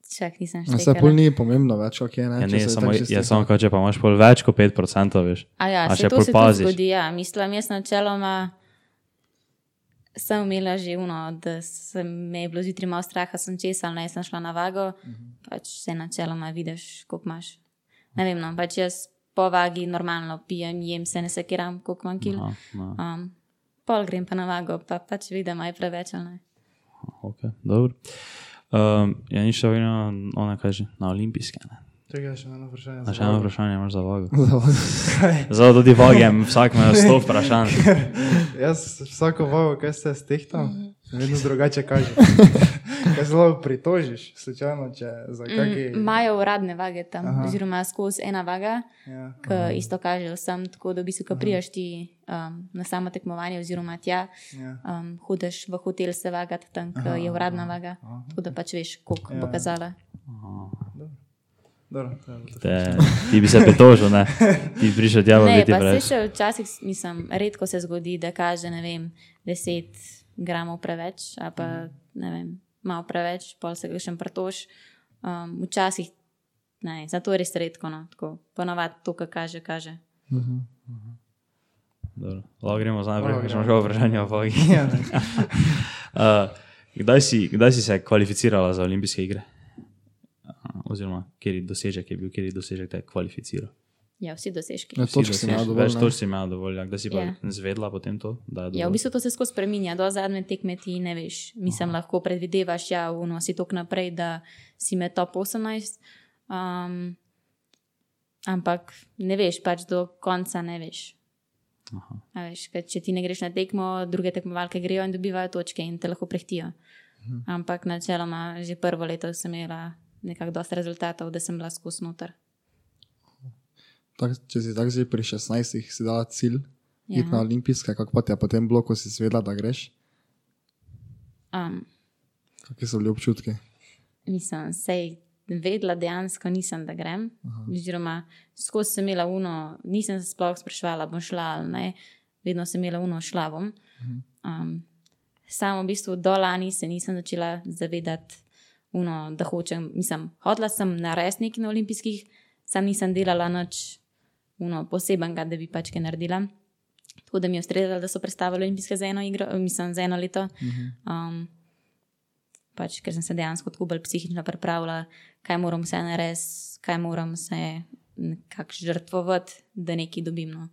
Čak, nisem še. No, se pol ni pomembno več, ok, ne. Ja, ne, samo, je samo, kaj, če pa imaš pol več kot 5%, veš. A ja, a se to se paziš. zgodi, ja, mislim, jaz načeloma sem imela že uno, da se mi je bilo zjutraj malo straha, sem česa, ali ne sem šla na vago. Uh -huh. Pač se načeloma vidiš, koliko imaš. Ne vem, no, pač jaz po vagi normalno pijem, jem se ne sekiram, koliko imam kil. Um, pol grem pa na vago, pa pač vidim, aj preveč ali ne. Ok, dobro. Um, ja, ni še vedno, ona kaže, na olimpijske. Ne? Čekaj, še eno vprašanje. Še eno vprašanje imaš za vago. [LAUGHS] za tudi vagem, [LAUGHS] vsak ima sto vprašanj. Jaz vsako vago, kaj se stehtam, vedno drugače kaže. [LAUGHS] Kaj [LAUGHS] zelo pritožiš, slučajno, če za mm, kakšne. Imajo uradne vage tam, Aha. oziroma skozi ena vaga, ja. ki isto kaže vsem, tako da bi se, ko prijaš ti um, na samo tekmovanje, oziroma tja, ja. um, hudiš v hotel se vagati tam, ki je uradna vaga, Aha. tako da pač veš, koliko ja. bo kazala. Aha. Te, ti bi se pritožil, ne? ti bi prišel tja, da bi ti rekel. Včasih mislim, redko se zgodi, da kaže vem, 10 gramov preveč, ali pa ne vem, malo preveč, pol se ga še pritož. Um, včasih ne, zato je res redko, no, tako ponovadi to, kar kaže, kaže. Uh -huh. Uh -huh. Lahko gremo za naprej, če imaš vprašanje o vagi. [LAUGHS] uh, kdaj, kdaj si se kvalificirala za olimpijske igre? oziroma kjer je dosežek, je bil, kjer je dosežek, da je kvalificiral. Ja, vsi dosežki. Ja, točk si imel dovolj. Več točk si imel dovolj, da si pa ja. zvedla potem to. Ja, v bistvu to se skozi spreminja, do zadnje tekme ti ne veš. Mislim, Aha. lahko predvidevaš, ja, uno si tok naprej, da si med top 18. Um, ampak ne veš, pač do konca ne veš. veš če ti ne greš na tekmo, druge tekmovalke grejo in dobivajo točke in te lahko prehtijo. Mhm. Ampak načeloma že prvo leto sem imela nekako dosta rezultatov, da sem bila skozi noter. Tak, če si tako že pri 16, si dala cilj ja. iti na olimpijske, kako pa ti je potem bilo, ko si svedla, da greš? Um, Kakšni so bili občutki? Nisem se vedela, dejansko nisem, da grem. Oziroma, skozi sem imela uno, nisem se sploh sprašvala, bom šla ali ne, vedno sem imela uno šlavom. Um, samo v bistvu do lani se nisem začela zavedati uno, da hočem. Mislim, hodila sem na resnik na olimpijskih, sam nisem delala nič posebenega, da bi pač kaj naredila. Tako da mi je ustrezalo, da so predstavili olimpijske za eno, igro, mislim, za eno leto. Um, pač, ker sem se dejansko tako bolj psihično pripravila, kaj moram vse narediti, kaj moram se nekako žrtvovati, da nekaj dobim. No.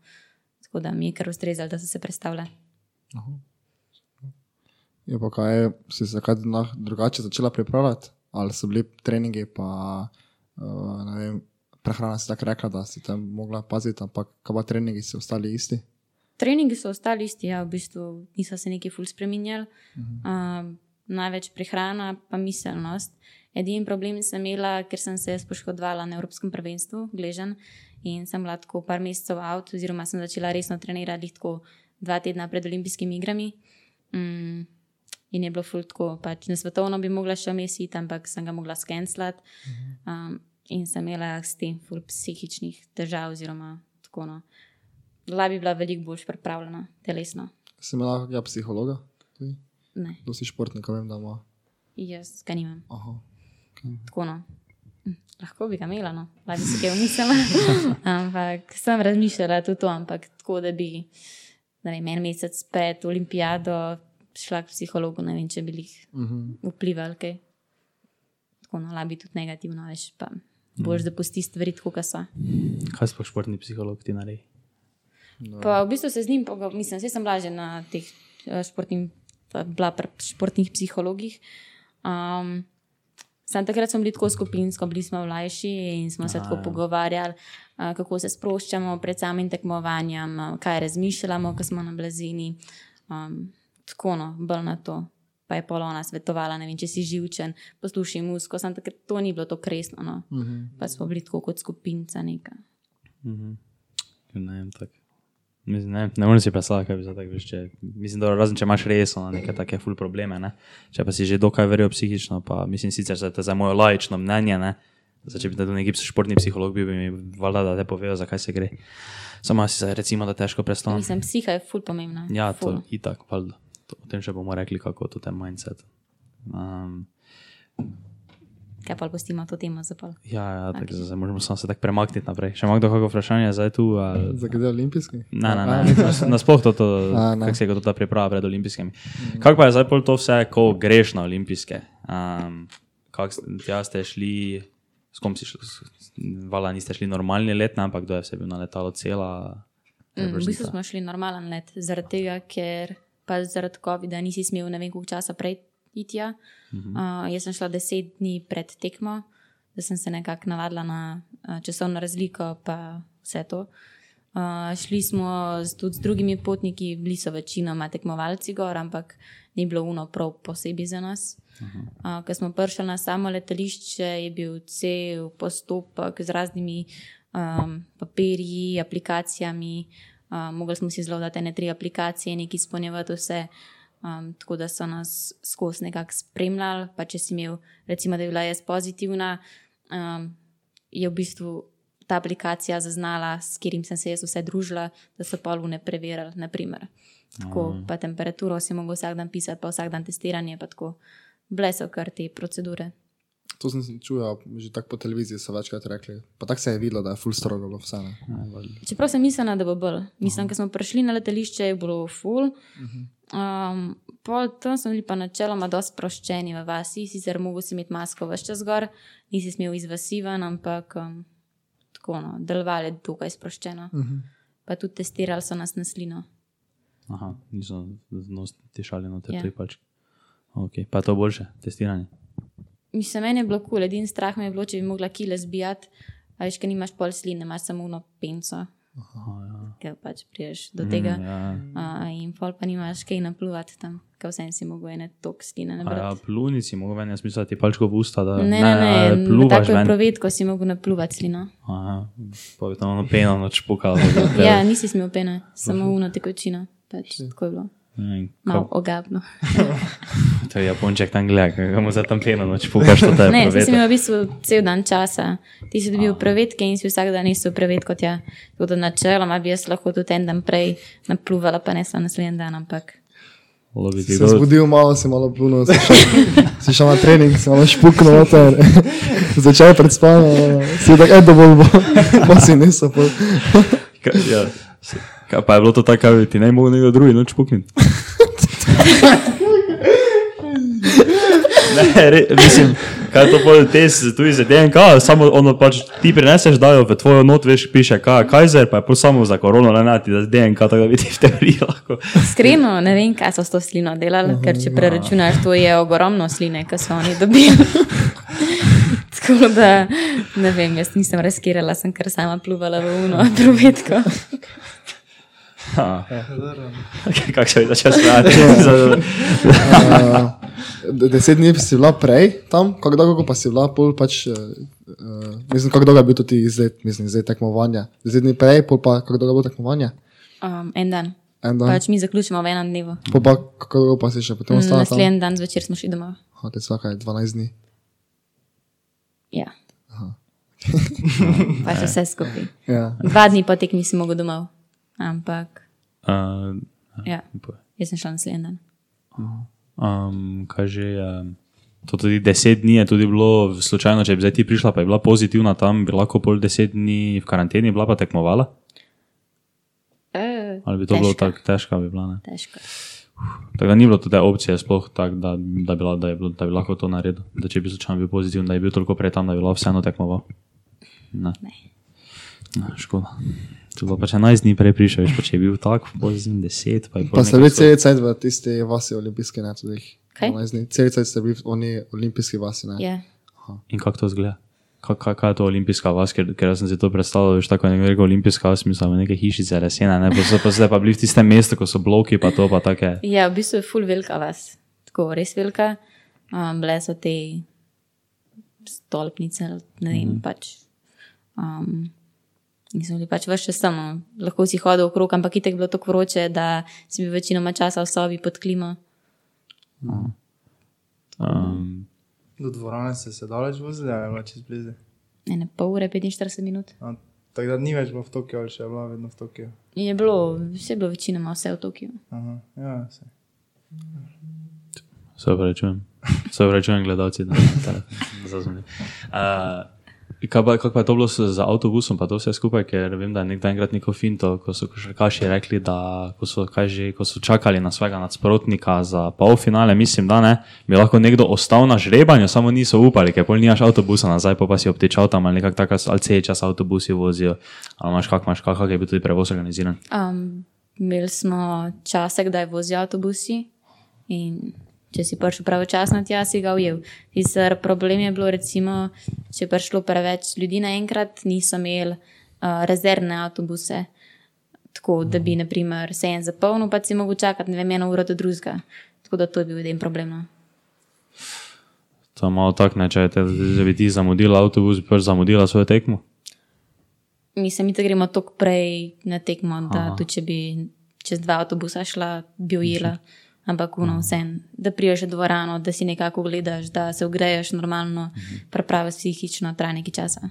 Tako da mi je kar ustrezalo, da so se predstavljali. Je pa kaj, si se kaj drugače začela pripravljati, ali so bili treningi, pa uh, vem, prehrana si tako rekla, da si tam mogla paziti, ampak kaj pa treningi so ostali isti? treningi so ostali isti, ja, v bistvu niso se neki ful spremenjali. Um, največ prehrana, pa miselnost. Edini problem sem imela, ker sem se poškodovala na Evropskem prvenstvu, gležen, in sem bila tako par mesecev avt, oziroma sem začela resno trenirati tako dva tedna pred olimpijskimi igrami. Mm, in je bilo ful tako, pač na svetovno bi mogla še mesiti, ampak sem ga mogla skenslati. Um, in sem imela s tem ful psihičnih težav, oziroma tako no. Bila bi bila veliko bolj pripravljena, telesno. Si imela ja, psihologa? Tudi? Ne, To si športnik, vem, da ima. jaz ga nimam. Aha. Tako no. Hm, Lahko bi ga imela, no, lahko bi si kaj umislila. [LAUGHS] ampak sem razmišljala tudi to, ampak tako, da bi, da vem, en mesec pred olimpijado šla k psihologu, ne vem, če bi jih Mhm. vplivali kaj. Tako no, lahko bi tudi negativno, veš, pa boš da pusti stvari kot so. Kaj sploh športni psiholog ti naredi? Pa v bistvu se z njim pogovarjam, mislim, vse sem bila že na teh eh, športnih, bila pri športnih psihologih. Um, Sam takrat smo bili tako skupinsko, bili smo mlajši in smo se Aha, tako ja. pogovarjali, kako se sproščamo pred samim tekmovanjem, kaj razmišljamo, ko smo na blazini. Um, tako no, bolj na to. Pa je polona svetovala, ne vem, če si živčen, poslušaj musko, sam takrat to ni bilo tako resno. No. Mhm. Pa smo bili tako kot skupinca neka. Mhm. Ne vem, tako. Mislim, ne, ne morem si predstavljati, kaj bi za tako veš. Če, mislim, da razen če imaš resno neke take ful probleme, ne? če pa si že dokaj verjel psihično, pa mislim sicer za, za moje lajično mnenje, ne? Zdaj, če bi tu neki športni psiholog bil, bi mi valjda, da te povedal, zakaj se gre. Samo si se recimo, da težko predstavljam. Mislim, psiha je ful pomembna. Ja, ful. to je itak, valjda. O tem še bomo rekli, kako to je mindset. Um, Kaj pa pustimo to temo za pol? ja, ja tako, okay. zdaj moramo samo se tako premakniti naprej. Še ima kdo kakšno vprašanje zdaj tu? Ali... Za kdaj olimpijski? Ne, ne, ne. nas- Nasploh to, to kako se je to ta priprava pred olimpijskimi. Kako pa je zdaj pol to vse, ko greš na olimpijske? Um, kako ste- tja ste šli, s kom si šli? Vala niste šli normalni let, ne, ampak kdo je vse bil na letalo cela? Mm, v bistvu smo šli normalen let, zaradi tega, ker pa zaradi COVID-a nisi smel ne vem koliko časa prej iti. Ja. Uh, jaz sem šla deset dni pred tekmo, da sem se nekako navadila na uh, časovno razliko, pa vse to. Uh, šli smo z, tudi z drugimi potniki, bili so večinoma tekmovalci gor, ampak ni bilo uno prav posebej za nas. Uh, Ko smo prišli na samo letališče, je bil cel postopek z raznimi um, papirji, aplikacijami. Um, mogli smo si zelo dati ne tri aplikacije, nekaj izpolnjevati vse. Um, tako da so nas skozi nekako spremljali. Pa če si imel, recimo, da je bila jaz pozitivna, um, je v bistvu ta aplikacija zaznala, s katerim sem se jaz vse družila, da so polune preverjali. Naprimer. Tako, pa temperaturo si mogel vsak dan pisati, pa vsak dan testiranje, pa tako. Bile so kar te procedure. To sem si čuval, že tako po televiziji so večkrat rekli. Pa tako se je videlo, da je full strogo bilo vse. Ne? Čeprav sem mislila, da bo bolj. Mislim, ker smo prišli na letališče, je bilo full. Um, pol tam smo bili pa načeloma dosti sproščeni v vasi, sicer mogo si imeti masko vse čas gor, nisi smel iz vasi ven, ampak um, tako no, delovali je dokaj sproščeno. Pa tudi testirali so nas na slino. Aha, niso nos tišali na te Ja. ja. palčke. Okay. Pa to boljše, testiranje. Mislim, meni je bilo kul, cool. edini strah me je bilo, če bi mogla kile zbijati, a veš, ker nimaš pol sline, imaš samo eno penco. Aha, ja. Ker pač priješ do tega. Mm, ja. Uh, in pol pa nimaš kaj napluvati tam, ker vsem si mogel ene tok sline ja, nabrati. plunici, mogo ven, jaz mislim, da ti palčko v usta, da Ne, ne, ne, ne pluvaš tako je provedko si mogel napluvati slino. Aha, pa bi tam ono peno noč pukalo. [LAUGHS] Ja, nisi smel pene, samo uno tekočino. Pač, tako je bilo. Malo ogabno. [LAUGHS] To je Japonček tam gleda, kako mu za tam peno noč pukaš, to te Ne, je imel v bistvu cel dan časa. Ti si dobil prevedke in si vsak dan nisel prevedko tja. Tako da načeloma bi jaz lahko tudi en dan prej napluvala, pa ne samo naslednji dan, ampak. Se zbudil malo, si malo plunil, si šel, [LAUGHS] si šel na trening, si malo špuknil noter. [LAUGHS] Začel pred spanjem, si tako, edo bolj bo, pa si niso. pol. [LAUGHS] Ja. pa je bilo to tako, da ti ne mogo nekdo drugi noč pukniti? Ne, re, mislim, kaj to pol test, tudi za DNK, samo ono pač ti prineseš, dajo v tvojo not, veš, piše K- Kaiser, pa je pol samo za korono, ne nati, da DNK, tako da ti v teoriji lahko. Iskreno ne vem, kaj so s to slino delali, ker če preračunaš, to je ogromno sline, ki so oni dobili. [LAUGHS] Tako da ne vem, jaz nisem razkirala, sem kar sama pluvala v uno, [LAUGHS] provedko. Kako se je začel smejati? Uh, de- deset dni si bila prej tam, kako dolgo pa si bila, pol pač, uh, mislim, kako dolgo je bil tudi izlet, mislim, izlet tekmovanja. Deset dni prej, pol pa kako dolgo je bilo tekmovanje? Um, en dan. En dan. Pač mi zaključimo v enem dnevu. Pol pa kako dolgo pa si še potem ostala tam? Naslednji dan zvečer smo šli domov. Ha, te vsaka je 12 dni. Ja. [LAUGHS] pač vse skupaj. Ja. Dva dni po tekmi si mogel domov. Ampak, Uh, ja, jaz sem šla naslednji dan. um, kaj že je? To tudi deset dni je tudi bilo, slučajno, če bi zdaj ti prišla, pa je bila pozitivna tam, bi lahko pol deset dni v karanteni bila pa tekmovala? E, Ali bi to bilo težka, tako težko, bi bila, ne? Težko. Tako da ni bilo tudi opcije sploh tak, da, da, bi, la- da, je bilo, da bi lahko to naredil. Da če bi slučajno bil pozitiven, da je bil toliko prej tam, da bi lahko vseeno tekmoval. Ne. Ne. Ne, škoda. To je bilo pač 11 dni prej prišel, veš, pa če je bil tak, pozitiven 10, pa je pol Pa ste bili cel cel v tisti vasi olimpijske, ne tudi jih. Kaj? 12 dni. Cel cel ste bili v oni olimpijski vasi, ne? Ja. In kako to zgleda? Kaj, kaj, kaj je to olimpijska vas, ker, ker sem si to predstavljal, veš, tako nekaj rekel olimpijska vas, mislim, neke hišice, lesene, ne, pa so pa zdaj pa bili v tistem mestu, ko so bloki, pa to, pa take. ja, v bistvu je full velika vas. Tako res velika. Um, bile so te stolpnice, ne vem, mm -hmm. pač. Um, Nisem bili pač vse samo, lahko si hodil okrog, ampak itek bilo tako vroče, da si bil večinoma časa v sobi pod klimo. Um, Do dvorane se je daleč vozili, ali je bila čez blizu. Ene pol ure, 45 minut. A, Tako da ni več bilo v Tokiu, ali še je bila vedno v Tokiu. In je bilo, vse je bilo večinoma vse v Tokiu. Aha, ja, se. se opravičujem, se opravičujem, gledalci, da ne [LAUGHS] razumem. Uh, Kaj pa, kako pa je to bilo s- za avtobusom, pa to vse skupaj, ker vem, da je nekdaj enkrat neko finto, ko so košarkaši rekli, da ko so, že, ko so čakali na svojega nasprotnika za polfinale, mislim, da ne, bi lahko nekdo ostal na žrebanju, samo niso upali, ker pol nimaš avtobusa nazaj, pa, pa si obtečal tam ali nekako tako, ali cel čas avtobusi vozijo, ali imaš kak, imaš kak, kak je bil tudi prevoz organiziran. Um, imeli smo čase, kdaj vozijo avtobusi in če si prišel pravočasno tja, si ga ujel. Sicer problem je bilo, recimo, če je prišlo preveč ljudi naenkrat, niso imeli uh, rezervne avtobuse. Tako da bi, naprimer, se en zapolnil, pa si mogel čakati, ne vem, eno uro do drugega. Tako da to je bil en problem. No. To je malo tako, če te, če bi ti zamudila avtobus, bi pač zamudila svojo tekmo. Mislim, mi te gremo toliko prej na tekmo, da Aha. tudi če bi čez dva avtobusa šla, bi ujela. Ampak uno vse, da priješ v dvorano, da si nekako gledaš, da se ugreješ normalno, prepraviš psihično, traja nekaj časa.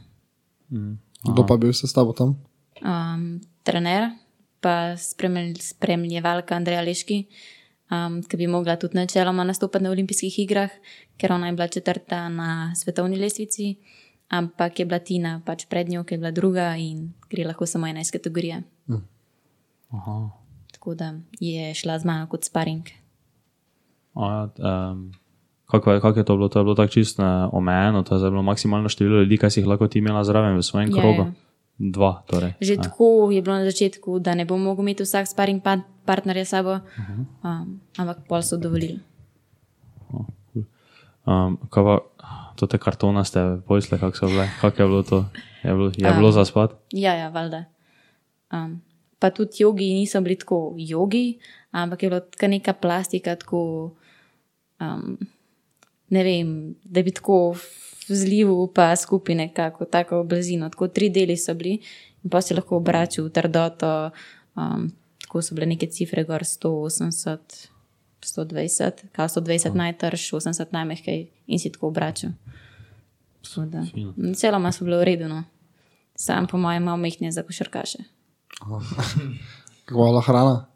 Kdo pa je bil s tabo tam? Um, trener, pa spremlj, spremljevalka Andreja Leški, um, ki bi mogla tudi načeloma nastopati na olimpijskih igrah, ker ona je bila četrta na svetovni lestvici, ampak je bila Tina pač pred njo, ki je bila druga in gre lahko samo ena iz kategorije. Aha. Tako da je šla z mano kot sparing. Um, kako, je, kako je to bilo? To je bilo tako čisto omejeno, to je bilo maksimalno število ljudi, kaj si jih lahko ti imela zraven v svojem Ja, krogu. ja. Dva, torej. Že tako je bilo na začetku, da ne bom mogel imeti vsak sparing pa- partnerja s sabo, um, ampak pol so dovolili. Um, kaj pa, to te kartonaste pojsle, kako so bile, kako je bilo to? Je bilo, je bilo za spat? Ja, ja, valjda. Um, pa tudi jogi niso bili tako jogi, ampak je bila neka plastika, tako um, ne vem, da bi tako v zlivu pa skupaj nekako tako blizino. Tako tri deli so bili in pa si lahko obračal v trdoto, um, tako so bile neke cifre, gor 180. 120, kaj 120 najtrž, 80 najmehkej in si tako obračal. Da, Celoma so bile v redu, no. sam po mojem malo mehne za košarkaše. [LAUGHS] Kako je bila hrana?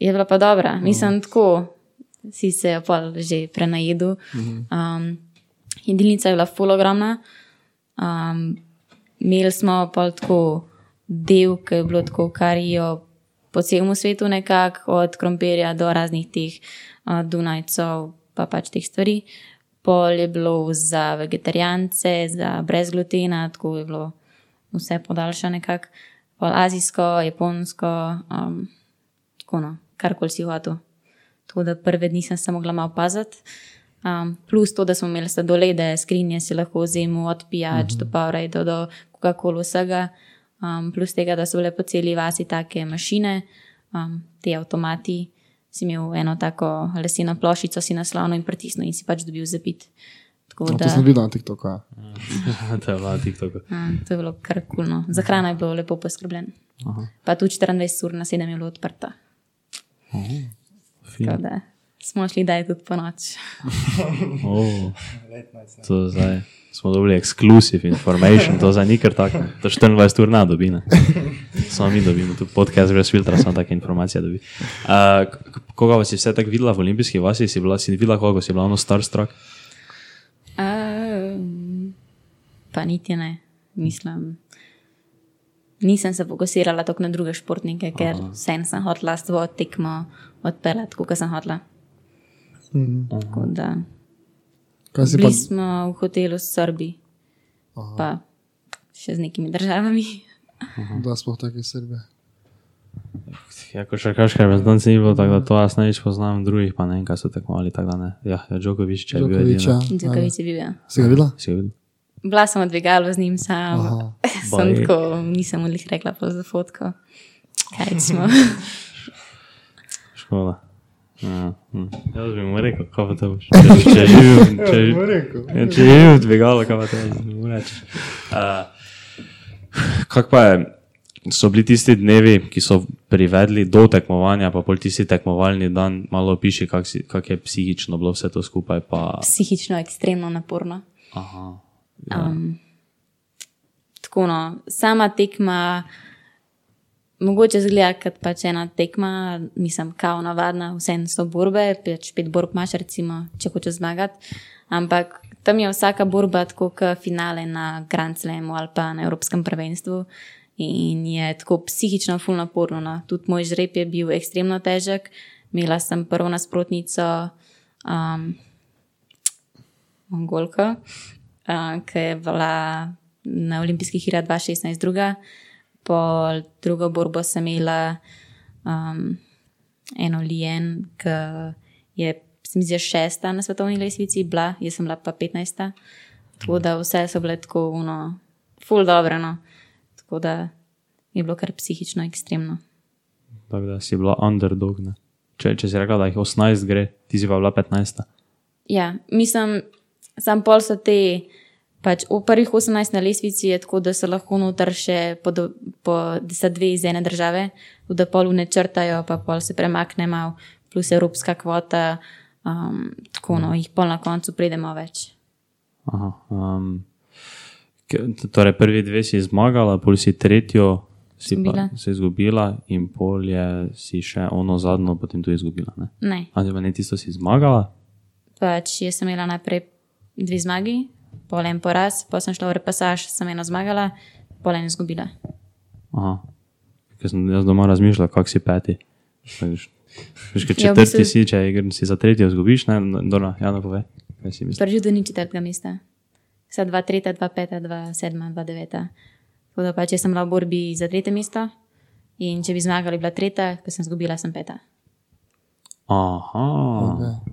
Je bila pa dobra, mislim tako, si se je pa že prenajedel. Um, jedilnica je bila fulogromna. Um, imeli smo pa tako del, ki je bilo tako karijo po celem svetu, nekako od krompirja do raznih teh uh, Dunajcev, pa pač teh stvari. Pol je bilo za vegetarijance, za brez glutena, tako je bilo vse podaljšano nekako. Pol azijsko, japonsko, um, tako no, karkoli si hotel. Tako da prve dni sem se mogla malo paziti. Um, plus to, da smo imeli sladolede, skrinje si lahko vzemal od pijač mm -hmm. do Powerade do Coca-Cola vsega. Um, plus tega, da so bile po celi vasi take mašine, um, te avtomati, si imel eno tako leseno ploščico, si naslovno in pritisnil in si pač dobil zapit. Tako No, da, [LAUGHS] to sem videl na TikToku. Ja. to je bilo na TikToku. a, to je bilo kar kulno. Za hrano je bilo lepo poskrbljeno. Pa tudi 24 ur na 7 je bilo odprto. Fin. Tako da smo šli, da je tudi po noč. [LAUGHS] Oh, to zdaj smo dobili exclusive information, to zdaj ni kar tako. To 24 ur na dobi. Samo mi dobimo, tu podcast brez filtra, samo take informacije dobi. Uh, koga vas je vse tako videla v olimpijski vasi? Si bila, si videla koga, si bila ono starstruck? Um, pa niti ne, mislim. Nisem se fokusirala tako na druge športnike, ker vsem sem hotela svojo tekmo odpeljati, kot sem hotela. Tako da. Kaj si pa, Bili smo v hotelu s Srbi, pa še z nekimi državami. da sploh tako iz Srbije? Ja, ko še kažkaj reprezentanci ni bilo, tako da to jaz največ poznam, drugih pa ne vem, kaj so tekmovali, tako da ne. Ja, ja Djokovic, če je bil ja. edini. Djokovic je bil. Ja. Si ga videla? Si ga videl? Bila sem odvigala z njim, sam, [LAUGHS] sem tako, nisem mu jih rekla pa za fotko. Kaj smo? [LAUGHS] Škoda. Ja, hm. Jaz bi mu rekel, kaj pa to boš. [LAUGHS] Če, če živim, če, rekel. ja, če živim dvigalo, kaj pa to mu rečeš. Uh, [LAUGHS] kak pa je, so bili tisti dnevi, ki so privedli do tekmovanja, pa pol tisti tekmovalni dan, malo piši, kak, si, kak je psihično bilo vse to skupaj. Pa, Psihično ekstremno naporno. aha, Um, tako no, sama tekma, mogoče zgleda kot pač ena tekma, nisem kao navadna, vse so borbe, pač pet borb imaš, recimo, če hočeš zmagati. Ampak tam je vsaka borba tako kot finale na Grand Slamu ali pa na Evropskem prvenstvu. In je tako psihično, fulno naporno. No. Tudi moj žreb je bil ekstremno težek. Imela sem prvo nasprotnico, um, Mongolko, uh, ki je bila na olimpijskih igrah 2016, druga. Pol drugo borbo sem imela um, eno lijen, ki je, se mi zdi, šesta na svetovni lesvici, bila, jaz sem bila pa 15. Tako da vse so bile tako, no, full dobro. No. Tako da je bilo kar psihično ekstremno. tako da si bila underdog. Ne? Če, če si rekla, da jih 18 gre, ti si pa bila 15. Ja, mislim, sam pol so te, pač v prvih 18 na lesvici je tako, da se lahko noter še po, do- po so dve iz ene države, da pol ne črtajo, pa pol se premakne malo, plus evropska kvota, um, tako no, jih pol na koncu pridemo več. Aha, um, torej, prvi dve si zmagala, pol si tretjo si Izgubila. pa, si izgubila, in pol je si še ono zadnjo, potem tudi izgubila. Ne? Ne, Ali pa ne tisto si zmagala? pač jaz sem imela najprej dve zmagi, pol en poraz, pa sem šla v repasaž, sem eno zmagala, pol en izgubila. Aha. Ker sem jaz doma razmišljala, kak si peti. Veš, ker Ja, v četrti bistvu- si, če si za tretjo izgubiš, ne, Dona, Jana pove. Kaj si misliš? Prvi da ni četrtega mesta. Vsa 2, 3, 2, 5, 2, 7, 2, 9. Tako da pač jaz sem bila v borbi za tretje mesto in če bi zmagali, bi bila tretja, ker sem izgubila, sem peta. Aha. Okay.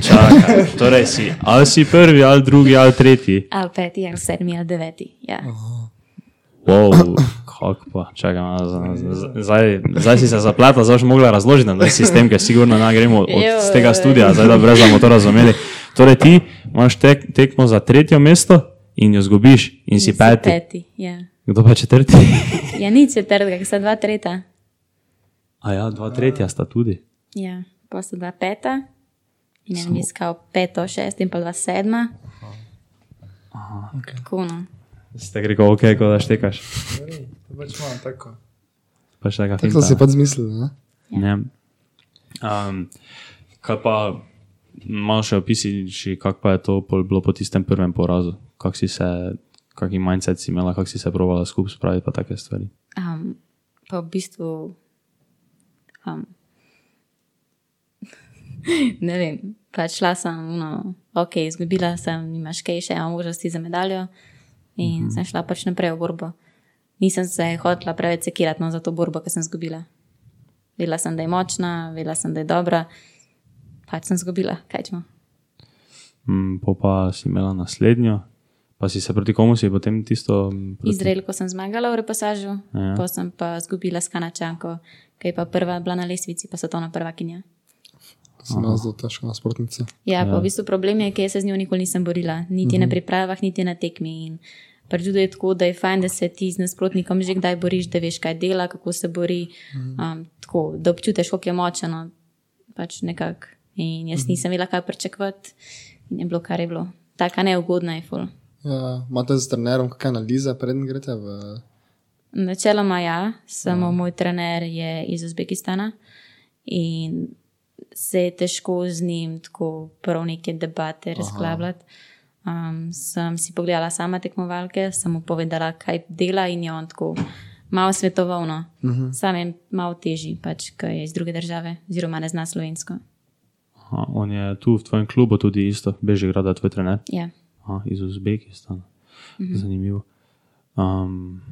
Čakaj, torej si, ali si prvi, ali drugi, ali tretji. Ali peti, ali sedmi, ali deveti. Ja. Wow, kako pa, čakaj, malo za- za- zdaj, zdaj si se zapletla, zdaj boš mogla razložiti na ta sistem, ker sigurno ne gremo od Jo, z tega studia, zdaj da brez da bomo to razumeli. Torej ti imaš tek, tekmo za tretje mesto in jo zgubiš in si peti. peti ja. Kdo pa četrti? ja, ni četrtega, ker sta dva tretja. A ja, dva tretja sta tudi. Ja, pa sta dva peta. In en je iskal peto, šest in pa dva sedma. Okay. Tako no. Ste rekel, ok, ko da štekaš. Pač imam tako. Pa še nekaj Tako si pač zmislili, ne? Ne. Um, kaj pa, malo še opisi, kako pa je to pol bilo po tistem prvem porazu? Kak si se, kakšen mindset si imela, kako si se provala skupaj spraviti, pa take stvari. Um, pa v bistvu. Um, [LAUGHS] ne vem, pač šla sem, no, ok, izgubila sem, nimaš kaj še, imam možnosti za medaljo in uh -huh. sem šla pač naprej v borbo. Nisem se hotela preveč sekirati no, za to borbo, ki sem izgubila. Vedela sem, da je močna, vedela sem, da je dobra, pač sem izgubila, kaj čemo. Mm, po pa si imela naslednjo, Pa si se proti komu si potem tisto. m, Proti... Izrael, ko sem zmagala v repasažu, Ja. pa sem pa izgubila s Kanačanko, ki je pa prva bila na lestvici, pa svetovna prvakinja. Sem jaz zelo težka nasprotnica. Ja, pa v bistvu problem je, ker se z njo nikoli nisem borila, niti na pripravah, niti na tekmi. In pač tudi je tako, da je fajn, da se ti z nasprotnikom že kdaj boriš, da veš, kaj dela, kako se bori, um, tako, da občutiš, kako je močeno. Pač nekako. In jaz nisem vedela, kaj pričakovati, in je bilo, kar je bilo. Taka neugodna je ful. Ja, imate z trenerom kakšne analize, preden greste v. Načeloma ja, samo moj trener je iz Uzbekistana in se je težko z njim tako prav neke debate razklabljati. Um, sem si pogledala sama tekmovalke, sem mu povedala, kaj dela in je on tako malo svetovalno. Uh -huh. Sam je malo težji, pač, ker je iz druge države, oziroma ne zna slovensko. Aha, on je tu v tvojem klubu tudi isto, Bežigrada, tvoj trener. Ja. Aha, iz Uzbekistana. Zanimivo. Um,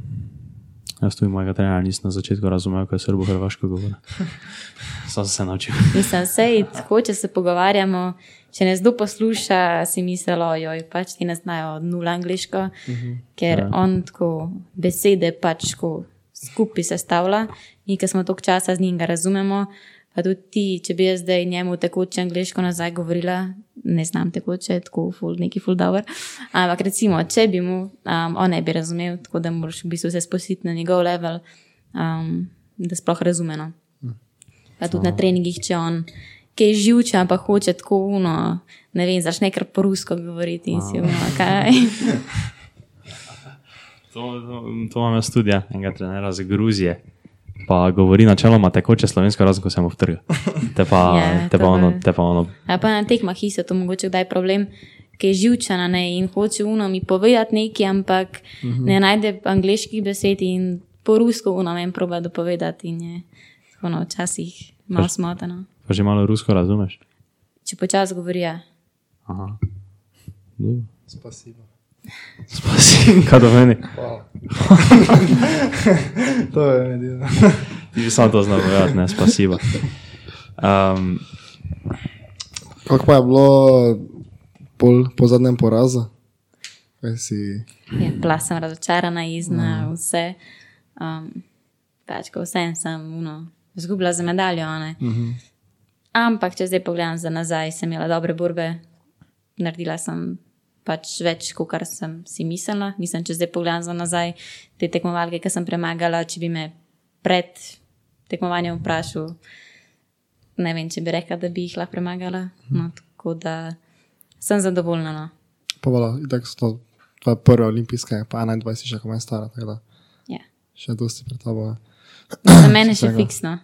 jaz tudi mojega trenera nisem na začetku razumel, kaj srbo-hrvaško govori. [LAUGHS] Sam se naučil. Mislim, sej, tako, če se pogovarjamo, če nas kdo posluša, si mislijo, joj, pač ti ne znajo od nula angliško, uh -huh. ker ja. on tako besede pač tako skupaj sestavlja in ker smo toliko časa z njim ga razumemo. Pa tudi ti, če bi jaz zdaj njemu tekoče angliško nazaj govorila, ne znam tekoče, tako ful, neki ful dobro. Ampak recimo, če bi mu, um, on ne bi razumel, tako da moraš v bistvu se spustiti na njegov level, um, da sploh razume. No. Pa tudi na treningih, če on ki je živčen, pa hoče tako uno, ne vem, začne kar po rusko govoriti in si uno, kaj. [LAUGHS] To, to, to imam jaz tudi, ja, enega trenera iz Gruzije. Pa govori načeloma tekoče slovensko, razen ko se mu vtrga. Te pa, [LAUGHS] Ja, te to pa, ono, te pa ono. A pa na tekmah isto, to mogoče kdaj problem, ki je živčena ne, in hoče uno mi povedati nekaj, ampak uh -huh. ne najde angliških besed in po rusko uno meni proba dopovedati in je tako no, včasih malo smotano. Pa že malo rusko razumeš. Če počasi govorijo. Aha. Dobro. Spasibo. Spasi, [LAUGHS] kaj do meni. Hvala. [LAUGHS] to je edino. [LAUGHS] Ti bi sam to znal povedati, ne, spasiba. Um, Kako pa je bilo pol, po zadnjem porazu? Kaj si. Ja, bila sem razočarana, izna vse. Um, pač, ko vsem sem uno, zgubila za medaljo. Uh -huh. Ampak, če zdaj pogledam za nazaj, sem imela dobre borbe, naredila sem pač več, kot sem si mislila. Mislim, če zdaj pogledam za nazaj te tekmovalke, ki sem premagala, če bi me pred tekmovanjem vprašal, ne vem, če bi rekla, da bi jih lahko premagala. No, tako da sem zadovoljna. No. Pa vola, tako so to tvoje prve olimpijske, pa 21 še komaj stara, tako da Ja. še dosti pred tabo. Za [CLEARS THROAT] mene še fiksno.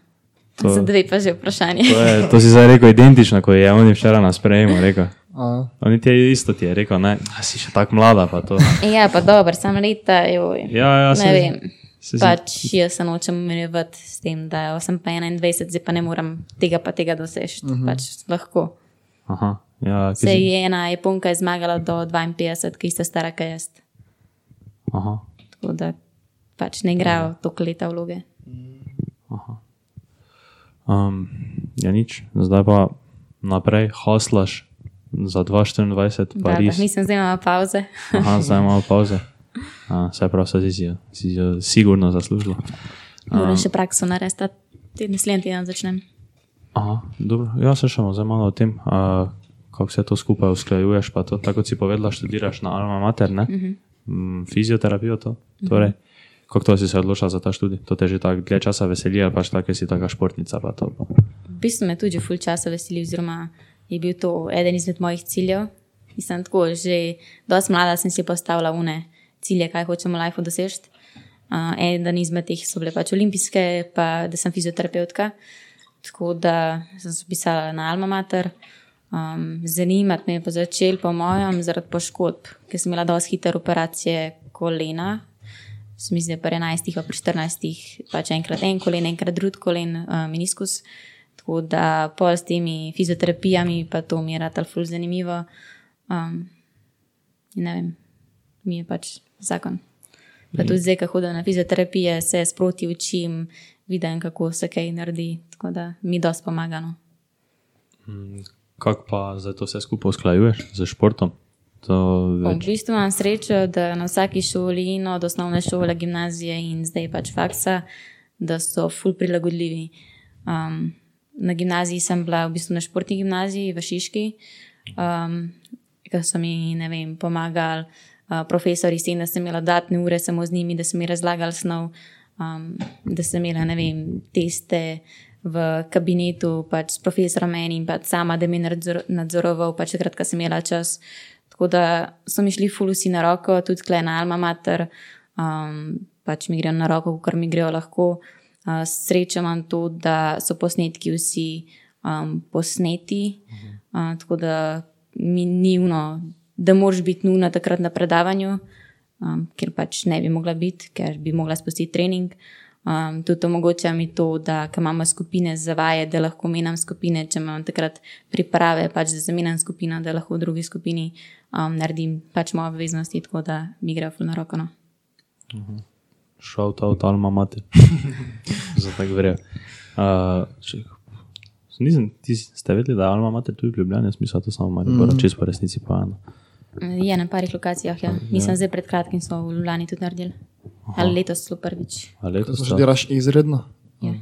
To- Za dve pa že vprašanje. to, je, to si zdaj rekel identično, ko je on včeraj na sprejemu rekel. A, On ti je isto ti je rekel, ne, a si še tako mlada, pa to. [LAUGHS] Ja, pa dobro, sam leta, joj. Ja, ja, ne se- vem. se- Pač jaz se nočem umirjati s tem, da sem pa 21, zdaj pa ne morem tega pa tega doseči. Uh -huh. Pač lahko. Aha, ja, Se si, je ena Japonka je zmagala do 52, ki sta stara kaj jaz. aha, Tako da pač ne igrajo toliko leta vloge. um, ja, nič, zdaj pa naprej, haslaš za 2024, Dobro, Pariz. Nisem zdaj imela pauze. Aha, zdaj imamo pauze. [LAUGHS] A, Saj prav, saj si jo, si jo sigurno zaslužila. Moram še prakso narediti, te naslednji teden začnem. Aha, dobro, ja, se še malo o tem, a, kako se to skupaj usklajuješ. To, tako kot si povedala, študiraš na Alma Mater, ne? Uh -huh. mm, fizioterapijo to. Torej, kako to si se odločila za ta študij? To te že tako dlje časa veseli, pač tako, si taka športnica. Pa to, pa. V bistvu me tudi že ful časa veseli, oziroma je bil to eden izmed mojih ciljev. Mislim, tako, že dosti mlada sem si postavila une cilje, kaj hočem v lifeu doseči. Uh, eden izmed teh so bile pač olimpijske, pa da sem fizioterapeutka. Tako da sem se pisala na Alma Mater. Um, zanimati me je pa začel, po mojem, zaradi poškodb, ker sem imela dosti hitre operacije kolena. Se mi zdi, da pri 11, pa pri 14, pač enkrat en kolen, enkrat drug kolen, uh, meniskus. Tako da pol s temi fizioterapijami, pa to mi je rad ful zanimivo. Um, ne vem, mi je pač zakon. Pa tudi zdaj, ko hodim na fizioterapije, se sproti učim, vidim, kako se kaj naredi. Tako da mi dosti pomaga. No. Kako pa zdaj to vse skupaj usklajuješ z športom? To V bistvu imam srečo, da na vsaki šoli, in od osnovne šole, gimnazije in zdaj pač faksa, da so ful prilagodljivi. Um, na gimnaziji sem bila v bistvu na športni gimnaziji v Šiški, um, ker so mi ne vem, pomagali uh, profesori, s tem, da sem imela dodatne ure samo z njimi, da so mi razlagali snov, um, da sem imela ne vem, teste v kabinetu pač s profesorom enim, pač sama, da mi je nadzor, nadzoroval, pač takrat, ko sem imela čas. Tako da so mi šli fulusi na roko, tudi klej na Alma Mater, um, pač mi grejo na roko, kar mi grejo lahko. Uh, Srečo imam to, da so posnetki vsi um, posneti, uh, tako da mi ni uno, da moraš biti nujno takrat na predavanju, um, ker pač ne bi mogla biti, ker bi mogla spustiti trening. Um, tudi omogoča mi to, da imamo skupine za vaje, da lahko menjam skupine, če imam takrat priprave, pač da zamenjam skupino, da lahko v drugi skupini um, naredim pač moje obveznosti, tako da mi gre fulno roko. No. Shout out Alma Mater. [LAUGHS] Za tako verjel. Uh, če- nisem, ti ste vedeli, da Alma Mater tudi v Ljubljani, jaz mislim, da to samo malo, mm. čisto po resnici pa eno. Je na parih lokacijah, ja. Nisem zdaj pred kratkim, smo v Ljubljani tudi naredili. Ali letos celo prvič. A letos sta? Študiraš izredno? Ja.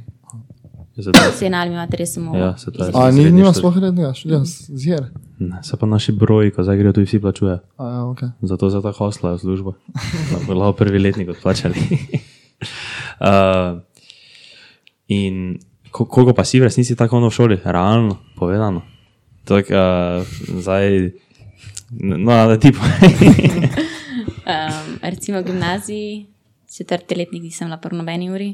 Vse na Almi Materi samo. Ja, se to je. A, ni, nima sploh rednega, študija zjer. Ne, se pa naši broji, ko zdaj grejo, tudi vsi plačujejo. A, ja, ok. Zato za ta hosla je služba. Lahko prvi letnik odplačali. [LAUGHS] uh, in ko- koliko pa si v resnici tako ono v šoli, realno povedano. Tak, uh, zdaj, no, da ti povej. [LAUGHS] Um, recimo v gimnaziji, četrti letnik nisem bila po nobeni uri.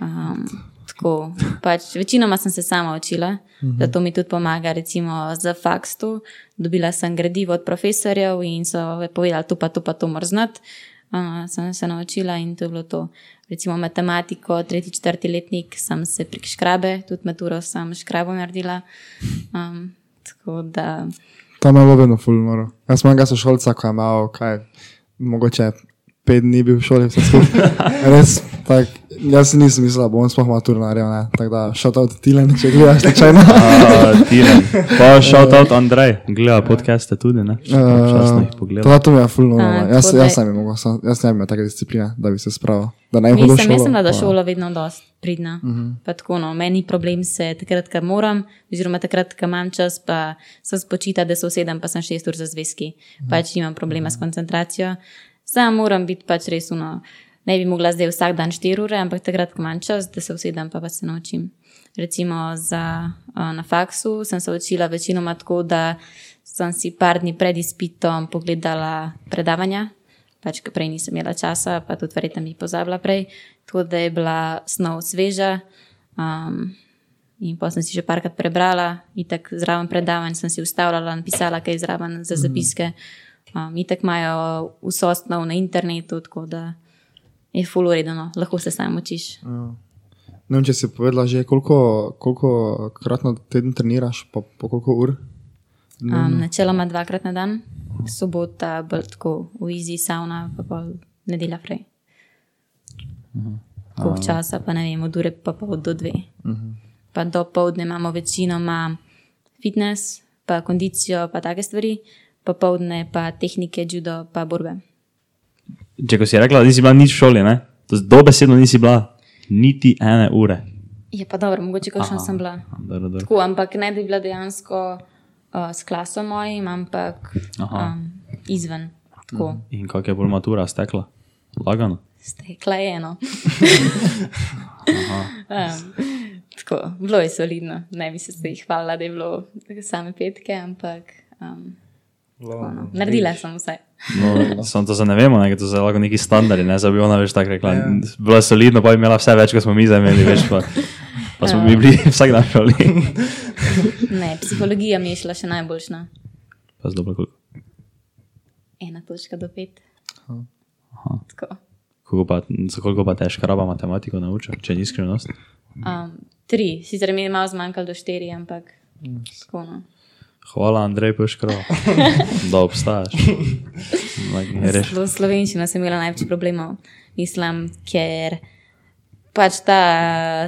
Um, tako, pač, večinoma sem se sama učila, zato mi tudi pomaga. Recimo za fakstu, dobila sem gradivo od profesorjev in so povedali, to pa to pa to moraš znati. Uh, sem se naučila in to je bilo to. Recimo matematiko, tretji, četrti letnik sem se prek škrabe, tudi maturo sem škrabo naredila. Um, tako da. Tam je bilo vedno full noro. Jaz sem enega sošolca, ko je imel, kaj, mogoče pet dni bil v šoli, vse skupaj. [LAUGHS] Res, tak, jaz si nisem mislil, da bom sploh naredil, ne. Tako da, shout out Tilen, če gledaš tečajno. Uh, [LAUGHS] Tilen. Pa [LAUGHS] shout out Andrej, gleda podcaste tudi, ne? Včasih jih pogledam. To, to mi je full noro. A, no. Jaz, jaz, sem jim mogel, sam- jaz ne bi imel take discipline, da bi se spravil. Da ne bi hodil v Mislim, šolo. mislim, da je pa- šola vedno dosti pridna. Uh -huh. tako, no, meni problem se takrat, ko moram, oziroma takrat, ko imam čas, pa sem spočita, da se usedem, pa sem šest ur za zvezki. -huh. Pač imam problema s koncentracijo. Sam moram biti pač res uno. Ne bi mogla zdaj vsak dan 4 ure, ampak takrat, ko imam čas, da se usedem, pa, pa se naučim. Recimo za, na faksu sem se učila večinoma tako, da sem si par dni pred izpitom pogledala predavanja, pač ker prej nisem imela časa, pa tudi verjetno bi pozabila prej, tako da je bila snov sveža. Um, in pa sem si že parkrat prebrala, in tako zraven predavanj sem si ustavljala in pisala kaj zraven za zapiske. Um, in tako imajo vso snov na internetu, tako da je full uredno, lahko se sam učiš. Ne vem, če si povedala že, koliko, koliko krat na teden treniraš, pa po koliko ur? Um, načeloma dvakrat na dan, sobota, bolj tako v izi sauna, pa pol nedelja prej. Koliko časa, pa ne vem, od ure pa pol do dve. Pa do povdne imamo večinoma fitness, pa kondicijo, pa take stvari, popovdne pa tehnike, judo, pa borbe. Če ko si rekla, da nisi bila nič v šoli, ne? To dobesedno nisi bila niti ene ure. Je pa dobro, mogoče kakšna sem bila. Dobro, dobro. Tako, ampak ne bi bila dejansko uh, s klaso mojim, ampak um, izven. Tako. In kako je bolj matura stekla? Lagano. Stekla je eno. [LAUGHS] um, tako, bilo je solidno. Ne bi se zdaj hvalila, da je bilo same petke, ampak um, tako, no. naredila sem vse. No, [LAUGHS] samo to za ne vemo, ne, to so lahko neki standardi, ne, bi ona več tako rekla. Bila je solidna, pa je imela vse več, kot smo mi zdaj imeli, več pa, pa smo bili vsak dan šoli. [LAUGHS] Ne, psihologija mi je šla še najboljša. Pa z dobro, koliko. Ena točka do pet. Koliko pa, za koliko pa te škraba matematiko naučil, če ni skrivnost? Um, tri, sicer mi je malo zmanjkalo do štiri, ampak tako no. Hvala, Andrej, poškraba, [LAUGHS] da obstajaš. Zelo slovenščina sem imela največ problemov, mislim, ker pač ta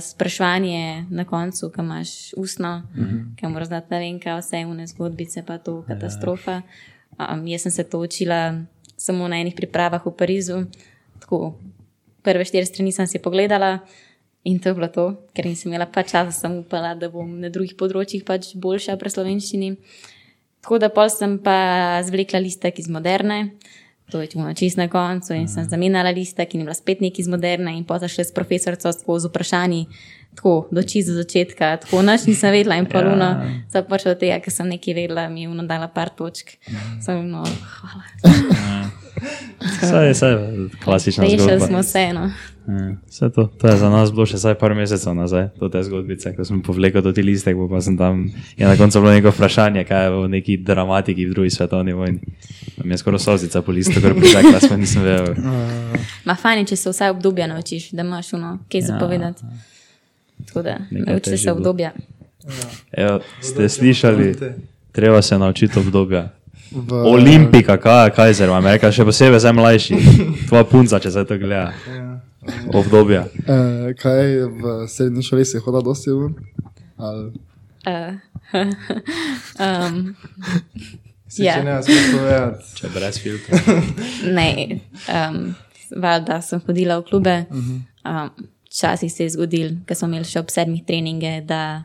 spraševanje na koncu, ki imaš ustno, mm -hmm. ki moraš znati ne vem, kaj vse une zgodbice, pa to katastrofa. Um, jaz sem se to učila samo na enih pripravah v Parizu. Tako, prve štiri strani sem si pogledala in to je bilo to, ker nisem imela pač časa, sem upala, da bom na drugih področjih pač boljša pri slovenščini. Tako da pol sem pa zvlekla listek iz moderne. To je čuno čist na koncu in sem zamenjala listek in je bila spet nekaj iz moderne in potem šla s profesorico skozi vprašanji, tako do čisto začetka, tako noč nisem vedela in poluno, ja. sem pač od tega, ker sem nekaj vedela, mi je uno dala par točk. Sem no, hvala. Vse je, vse je klasična Rešili zgodba. smo se, no. Ja, Vse to, to je za nas bilo še zdaj par mesecev nazaj, to te zgodbice, ko sem povlekel do ti listek, pa sem tam, je na koncu bilo neko vprašanje, kaj je v neki dramatiki v drugi svetovni vojni. Mi je skoraj sozica po listu, ker pritekla, sem nisem vedel. [LAUGHS] Ma fajn, je, če se vsaj obdobja naučiš, da imaš uno, kaj Ja. zapovedati. Tako da, nauči se obdobja. Evo, ste slišali, treba se naučiti obdobja. V, Olimpika, kaj je Kajzer, Amerika, še posebej zdaj mlajši. Tvoja punca, če se to gleda. Obdobja. Eh, kaj v srednji šoli [LAUGHS] si hodila dosti ven? Ali Uh, um, Si Ja. če ne, smeš povedati. Če brez filtra. [LAUGHS] ne, um, valjda sem hodila v klube. Um, Včasih se je zgodil, ker smo imeli še ob sedmih treninge, da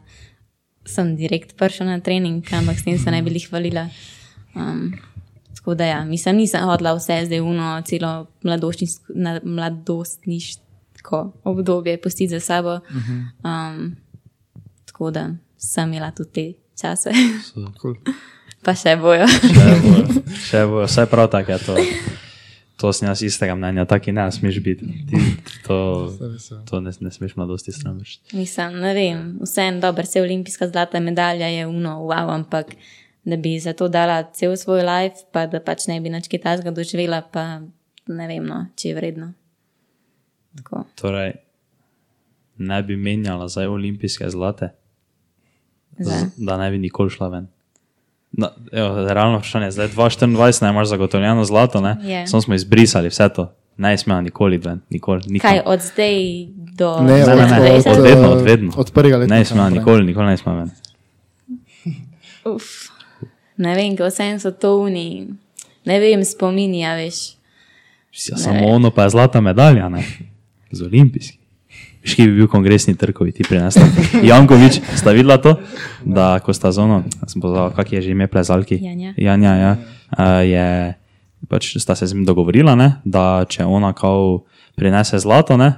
sem direkt prišla na trening, ampak s tem se ne bi jih hvalila. Um, tako da, ja, mislim, nisem hodila vse zdaj uno, celo mladostniško obdobje pustiti za sabo. Um, tako da sem imela tudi te čase, cool. pa še bojo. Še bo, [LAUGHS] še bo, vse prav tako je to. To sem jaz istega mnenja, taki ne smeš biti. Ti, to to ne, ne smeš mladosti sramiti. Mislim, ne vem, vseeno dobro, se olimpijska zlata medalja je uno, wow, ampak da bi za to dala cel svoj life, pa da pač ne bi nič kaj tajnega doživela, pa ne vem, no, če je vredno. Tako. Torej, ne bi menjala zdaj olimpijske zlate, Zdaj. da ne bi nikoli šla ven. No, evo, realno vprašanje, zdaj 2024 ne imaš zagotovljeno zlato, ne? Je. Samo smo izbrisali vse to. Ne smela nikoli ven, nikoli. nikoli. Kaj od zdaj do Ne, Ne, ne, ne, od, od od, vedno, od vedno. Od prvega leta. Ne smela nikoli, nikoli ne smela ven. Uf, ne vem, kako vsem so to uni, ne vem, spomini, a veš. Ja, samo ono pa je zlata medalja, ne? Z olimpijski. Veš, ki bi bil kongresni trkovi, ti prinesla. [LAUGHS] Jankovič, sta videla to, da ko sta z ono, sem pozval, kak je že ime plezalki? Janja. Janja, ja. Uh, je, pač sta se z njim dogovorila, ne, da če ona kao prinese zlato, ne,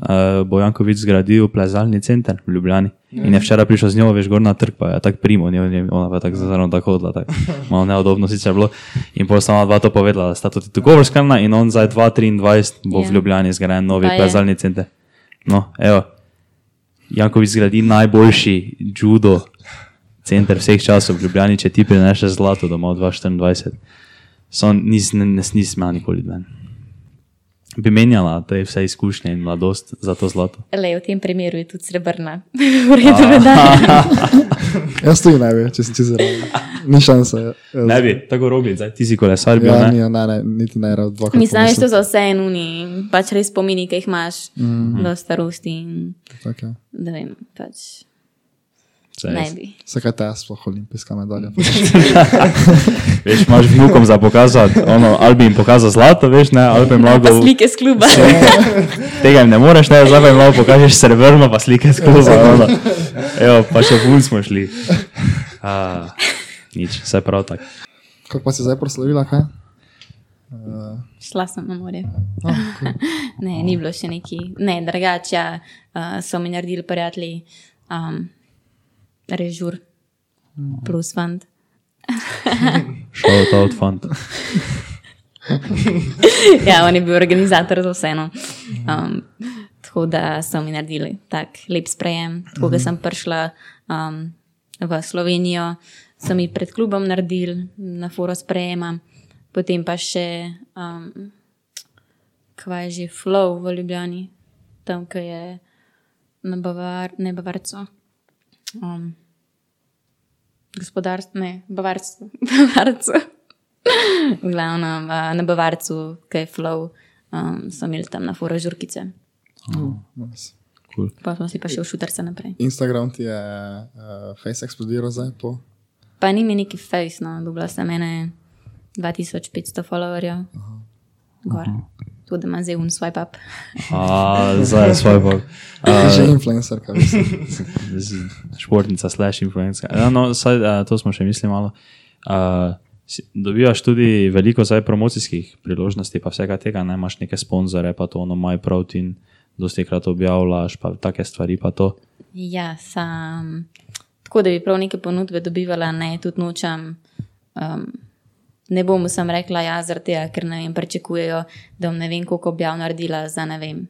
uh, bo Jankovič zgradil plezalni center v Ljubljani. In je včeraj prišel z njo, veš, gor na trg, pa je tako primo, njo, njo, ona pa je tako zelo tako odla, tako malo neudobno sicer bilo. In potem sta ona dva to povedala, da sta tudi dogovor sklenila in on zdaj 2023 bo Ja. v Ljubljani zgrajen novi plezalni center. No, evo, Jankovič zgradi najboljši judo center vseh časov v Ljubljani, če ti prineseš zlato domov 2024. Sam nisem nis, nis smela nikoli ven. Bi menjala te vse izkušnje in mladost za to zlato. Le, v tem primeru je tudi srebrna. [LAUGHS] V redu, medalja. [LAUGHS] Jaz tudi ne bi, če si čez zraven. Ni šanse. Jaz, Ne bi, tako rogli, zdaj ti si kolesar bil, Ja, ne? ni, ne, ne, niti ne, rad dvakrat. Mislim, da je to za vse enuni, pač res spomini, ki jih imaš mm -hmm. do starosti. In, Tako je. da vem, pač Saj ne res. bi. Zakaj je sploh olimpijska medalja? [LAUGHS] Veš, imaš vnukom za pokazati, ono, ali bi jim pokazal zlato, veš, ne, ali pa jim Pa lahko... slike z kluba. [LAUGHS] Tega jim ne moreš, ne, zdaj pa jim lahko pokažeš srebrno, pa slike skozi. ono. Evo, pa še ful smo šli. A, nič, vse prav tako. Kako pa si zdaj proslavila, kaj? Uh, Šla sem na morje. oh, cool. [LAUGHS] Ne, ni bilo še neki, ne, drugače uh, so mi naredili prijatelji, um, režur plus fund. [LAUGHS] Shout out fant. [LAUGHS] ja, on je bil organizator za vseeno. Um, tako da so mi naredili tak lep sprejem. Tako da sem prišla um, v Slovenijo, so mi pred klubom naredili na foro sprejema, potem pa še, um, kva je že flow v Ljubljani, tam, ki je na Bavar, ne Bavarcu. Um, gospodarstvo, ne, Bavarcu. [LAUGHS] Bavarcu. V glavnem uh, na Bavarcu, ki je flow, um, so imeli tam na foro žurkice. nice. Cool. Pa smo si pa še v šuterce naprej. Instagram ti je uh, face eksplodiral zdaj po. Pa ni mi neki face, no, dobila sem ene 2500 followerjev. Gor. Tudi da ima zdaj un swipe up. A, zdaj [LAUGHS] je bog. Ti si že influencer, kaj mislim. [LAUGHS] Športnica, slash influencer. Ja, no, saj, a, to smo še mislili malo. Si- dobivaš tudi veliko zdaj promocijskih priložnosti, pa vsega tega, ne imaš neke sponzore, pa to ono MyProtein, dosti krat objavljaš, pa take stvari, pa to. Ja, sam. Tako da bi prav neke ponudbe dobivala, ne, tudi nočem. Um, ne bom sem rekla, ja, zaradi tega, ker ne vem, pričakujejo, da bom ne vem, koliko objav naredila za ne vem,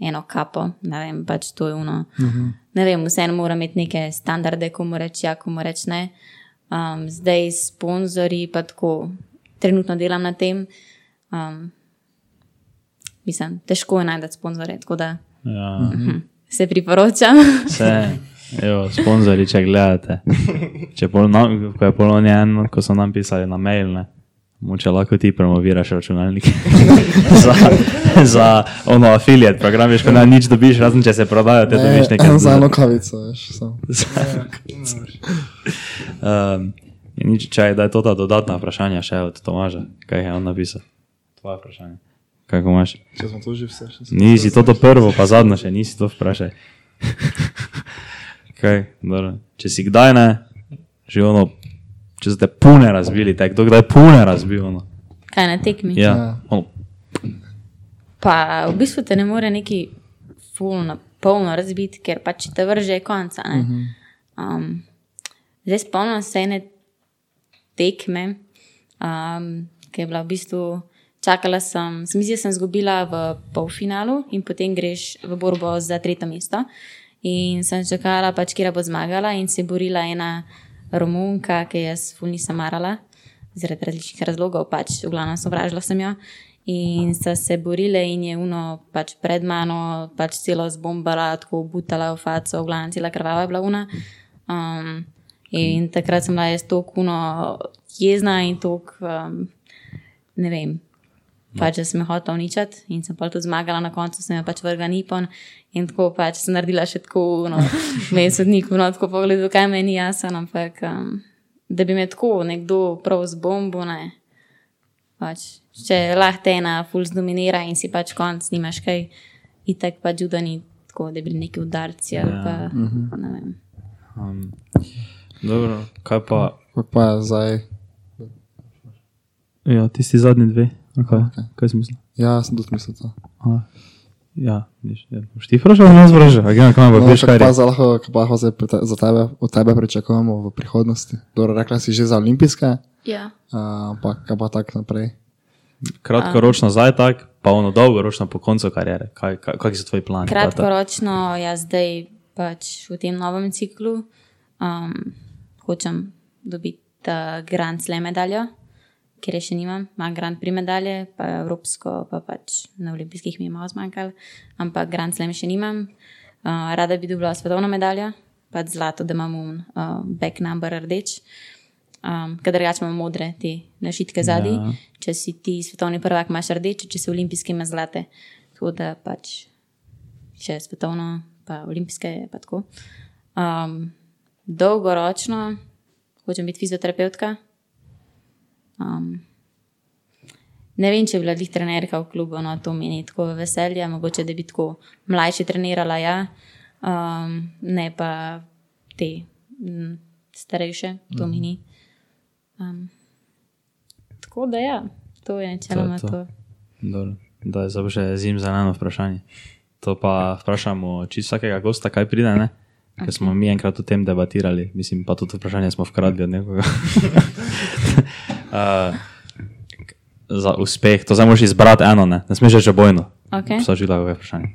eno kapo. Ne vem, pač to je uno. Uh -huh. Ne vem, vseeno mora imeti neke standarde, komu reči ja, komu reči ne. Um, zdaj sponzorji pa tako, trenutno delam na tem. Um, mislim, težko je najti sponzorje, tako da Ja, se priporočam. vse, [LAUGHS] evo, sponzori, če gledate. Če no, ko je polonjen, ko so nam pisali na mail, ne. Moče lahko ti promoviraš računalnik [LAUGHS] za, za ono afiliat program, veš, ko na nič dobiš, razen če se prodajo, te dobiš nekaj. Ne, za eno kavico, veš. samo. Um, in nič, če je, da je to ta dodatna vprašanja še od Tomaža, kaj je on napisal. Tvoje vprašanje. Kako imaš? Če smo to že vse. Nisi to, to prvo, pa zadnjo še nisi to vprašaj. [LAUGHS] kaj, dobro. Če si kdaj ne, že ono, če ste pune razbili, tek, kdo kdaj pune razbil, ono. Kaj na tekmi? Ja, Ja. ono, Pa v bistvu te ne more neki fulno, polno razbiti, ker pač če te vrže je konca. Uh -huh. um, zdaj spomnim se ene tekme, um, ki je bila v bistvu. Čakala sem, se mi zdi, da sem izgubila v polfinalu in potem greš v borbo za tretje mesto. In sem čakala, pač, kje bo zmagala, in se je borila ena Romunka, ki jaz ful nisem marala, zaradi različnih razlogov, pač v glavnem sovražila sem jo. In so se borile, in je uno pač pred mano, pač celo zbombala, tako butala v faco, v glavnem cela krvava je bila una. Um, in takrat sem bila jaz tako uno jezna in tako, um, ne vem, pač, da sem jo hotela uničiti in sem pa tudi zmagala, na koncu sem jo pač vrgla nipon in tako pač sem naredila še tako, no, [LAUGHS] meni sodnik, no, tako pogledal, kaj meni jasno, ampak um, da bi me tako nekdo prav z bombo, ne. Pač, če lahko ena ful zdominira in si pač konc, nimaš kaj, itek pač juda ni tako, da bi bili neki udarci ali pa, ne vem. um, dobro, kaj pa, Kako pa je zdaj? ja, tisti zadnji dve, okay. okay. kaj si mislil? Ja, sem tudi mislil to. Aha. Ja, niš, ja. Ti vprašal, ali nas vprašal? Agent, kam bo No, kako kaj pa je? za lahko, kako pa zdaj za tebe, od tebe pričakujemo v prihodnosti? Dobro, rekla si že za olimpijske, Ja. a, ampak kaj pa tako naprej? Kratkoročno zdaj tak, pa ono dolgoročno po koncu karijere. Kaj, kaj, kaj so tvoji plani? Pa ta- Kratkoročno, jaz zdaj pač v tem novem ciklu um, hočem dobiti uh, Grand Slam medaljo, ker je še nimam, imam Grand Prix medalje, pa Evropsko, pa pač na olimpijskih mi je malo zmanjkalo, ampak Grand Slam še nimam. Uh, rada bi dobila svetovno medaljo, pač zlato, da imam un, uh, back number rdeč. Um, drugače imamo modre te našitke zadaj. Ja. Ja. Če si ti svetovni prvak, imaš rdeče, če si olimpijski, imaš zlate. Tako da pač še svetovno, pa olimpijske, pa tako. Um, dolgoročno hočem biti fizioterapeutka. Um, ne vem, če bi bila lih trenerka v klubu, no to meni tako veselje, mogoče da bi tako mlajši trenirala, ja, um, ne pa te m, starejše, to Mhm. mi ni. Um, tako da ja, to je načeloma To je to. to. Da je zdaj še zim za eno vprašanje. To pa vprašamo čisto vsakega gosta, kaj pride, ne? Ker smo mi enkrat o tem debatirali, mislim, pa tudi vprašanje smo vkradli od nekoga. [LAUGHS] uh, za uspeh, to zdaj moraš izbrati eno, ne, ne smeš reči obojno. Okay. So že lahko vprašanje.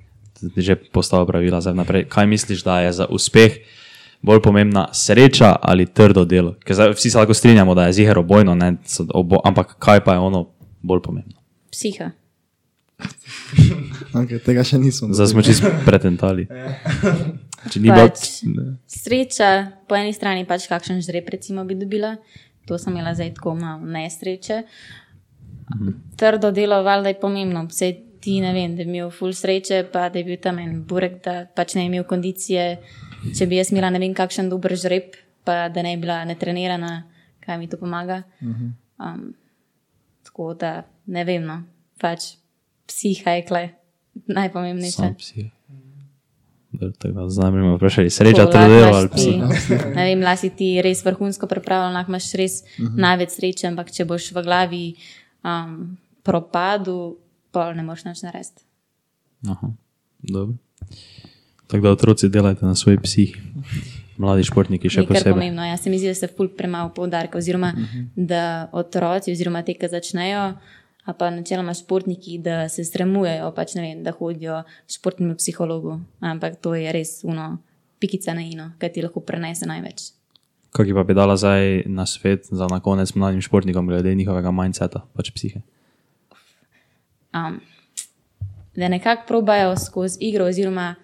Že postalo pravila za naprej. Kaj misliš, da je za uspeh bolj pomembna sreča ali trdo delo? Ker zdaj vsi se lahko strinjamo, da je ziger obojno, ne, obo, ampak kaj pa je ono bolj pomembno? Psiha. [LAUGHS] Okay, tega še nismo. Zdaj smo čisto pretentali. [LAUGHS] Če ni bilo. Pač, sreča, po eni strani pač kakšen žreb recimo bi dobila, to sem imela zdaj tako malo nesreče. Trdo delo, valjda je pomembno, vse ti ne vem, da bi imel full sreče, pa da je bil tam en burek, da pač ne bi imel kondicije. Če bi jaz imela ne vem kakšen dober žreb, pa da ne bi bila netrenirana, kaj mi to pomaga. Um, Tako da ne vem, no, pač psiha je kle najpomembnejše. Sam Tako da bomo vprašali, sreča lahko ali psi. Ne vem, lasi ti res vrhunsko pripravljen, lahko imaš res uh Mhm. -huh. največ sreče, ampak če boš v glavi um, propadu, pol ne moreš nič narediti. Aha, dobro. Tako da otroci delajte na svoji psihi. Mladi športniki še posebej. pomembno. Jaz se mi zdi, da se ful premalo poudarka, oziroma uh -huh. da otroci, oziroma te, ki začnejo, a pa načeloma športniki, da se stremujejo, pač ne vem, da hodijo k športnemu psihologu. Ampak to je res uno, pikica na ino, kaj ti lahko prenese največ. Kaj pa bi dala zdaj na svet za na konec mladim športnikom glede njihovega mindseta, pač psihe? um, da nekako probajo skozi igro, oziroma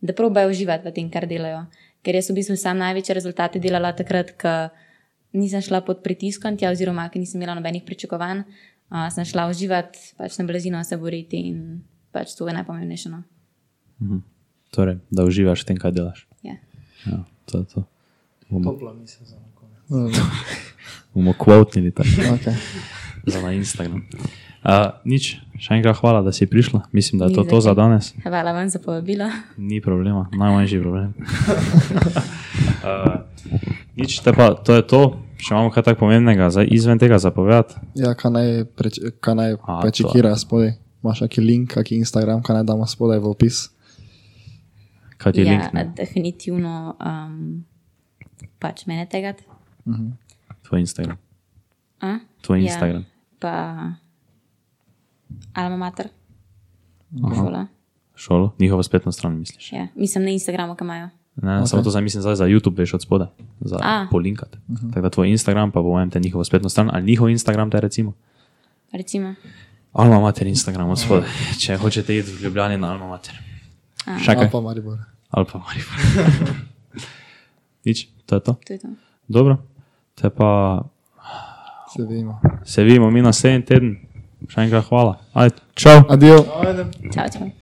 da probajo uživati v tem, kar delajo. Ker jaz v bistvu sam največje rezultate delala takrat, ko nisem šla pod pritiskom, tja, oziroma ker nisem imela nobenih pričakovanj, uh, sem šla uživati, pač na blazino se boriti in pač to je najpomembnejše. No. Torej, da uživaš v tem, kaj delaš. Ja. Ja, to je to. Bomo, Topla misel za konec. [LAUGHS] bomo kvotnili tako Okay. za na Instagram. Uh, nič, še enkrat hvala, da si prišla. Mislim, da je Ni to za to za danes. Hvala vam za povabilo. Ni problema, najmanjši problem. [LAUGHS] uh, nič, te pa, to je to. Še imamo kaj tako pomembnega, zdaj izven tega zapovedati. Ja, kaj naj, preč, kaj naj A, prečekira spodaj? Imaš kakšen link, kakšen Instagram, kaj naj damo spodaj v opis? Kaj ti je Ja, link? ne? definitivno um, pač mene tega. Tvoj Instagram. A? Tvoj Ja, Instagram. Pa Alma Mater. Šola. Šolo, njihovo spletno stran, misliš? Ja. Mislim na Instagramu, kam imajo. Ne, okay. samo to zdaj mislim zdaj za YouTube, veš od spoda, za A. polinkati. Uh -huh. Tako da tvoj Instagram, pa povem te njihovo spletno stran, ali njihov Instagram, te recimo. Recimo. Alma Mater Instagram od spoda, [LAUGHS] če hočete iti v Ljubljani na Alma Mater. Še kaj? Ali pa Maribor. Ali pa Maribor. [LAUGHS] Nič, to je to. To je to. Dobro, te pa Se vidimo. se vidimo mi naslednji teden. Še enkrat hvala. Ajde, čau! Adijo. Čau, čau.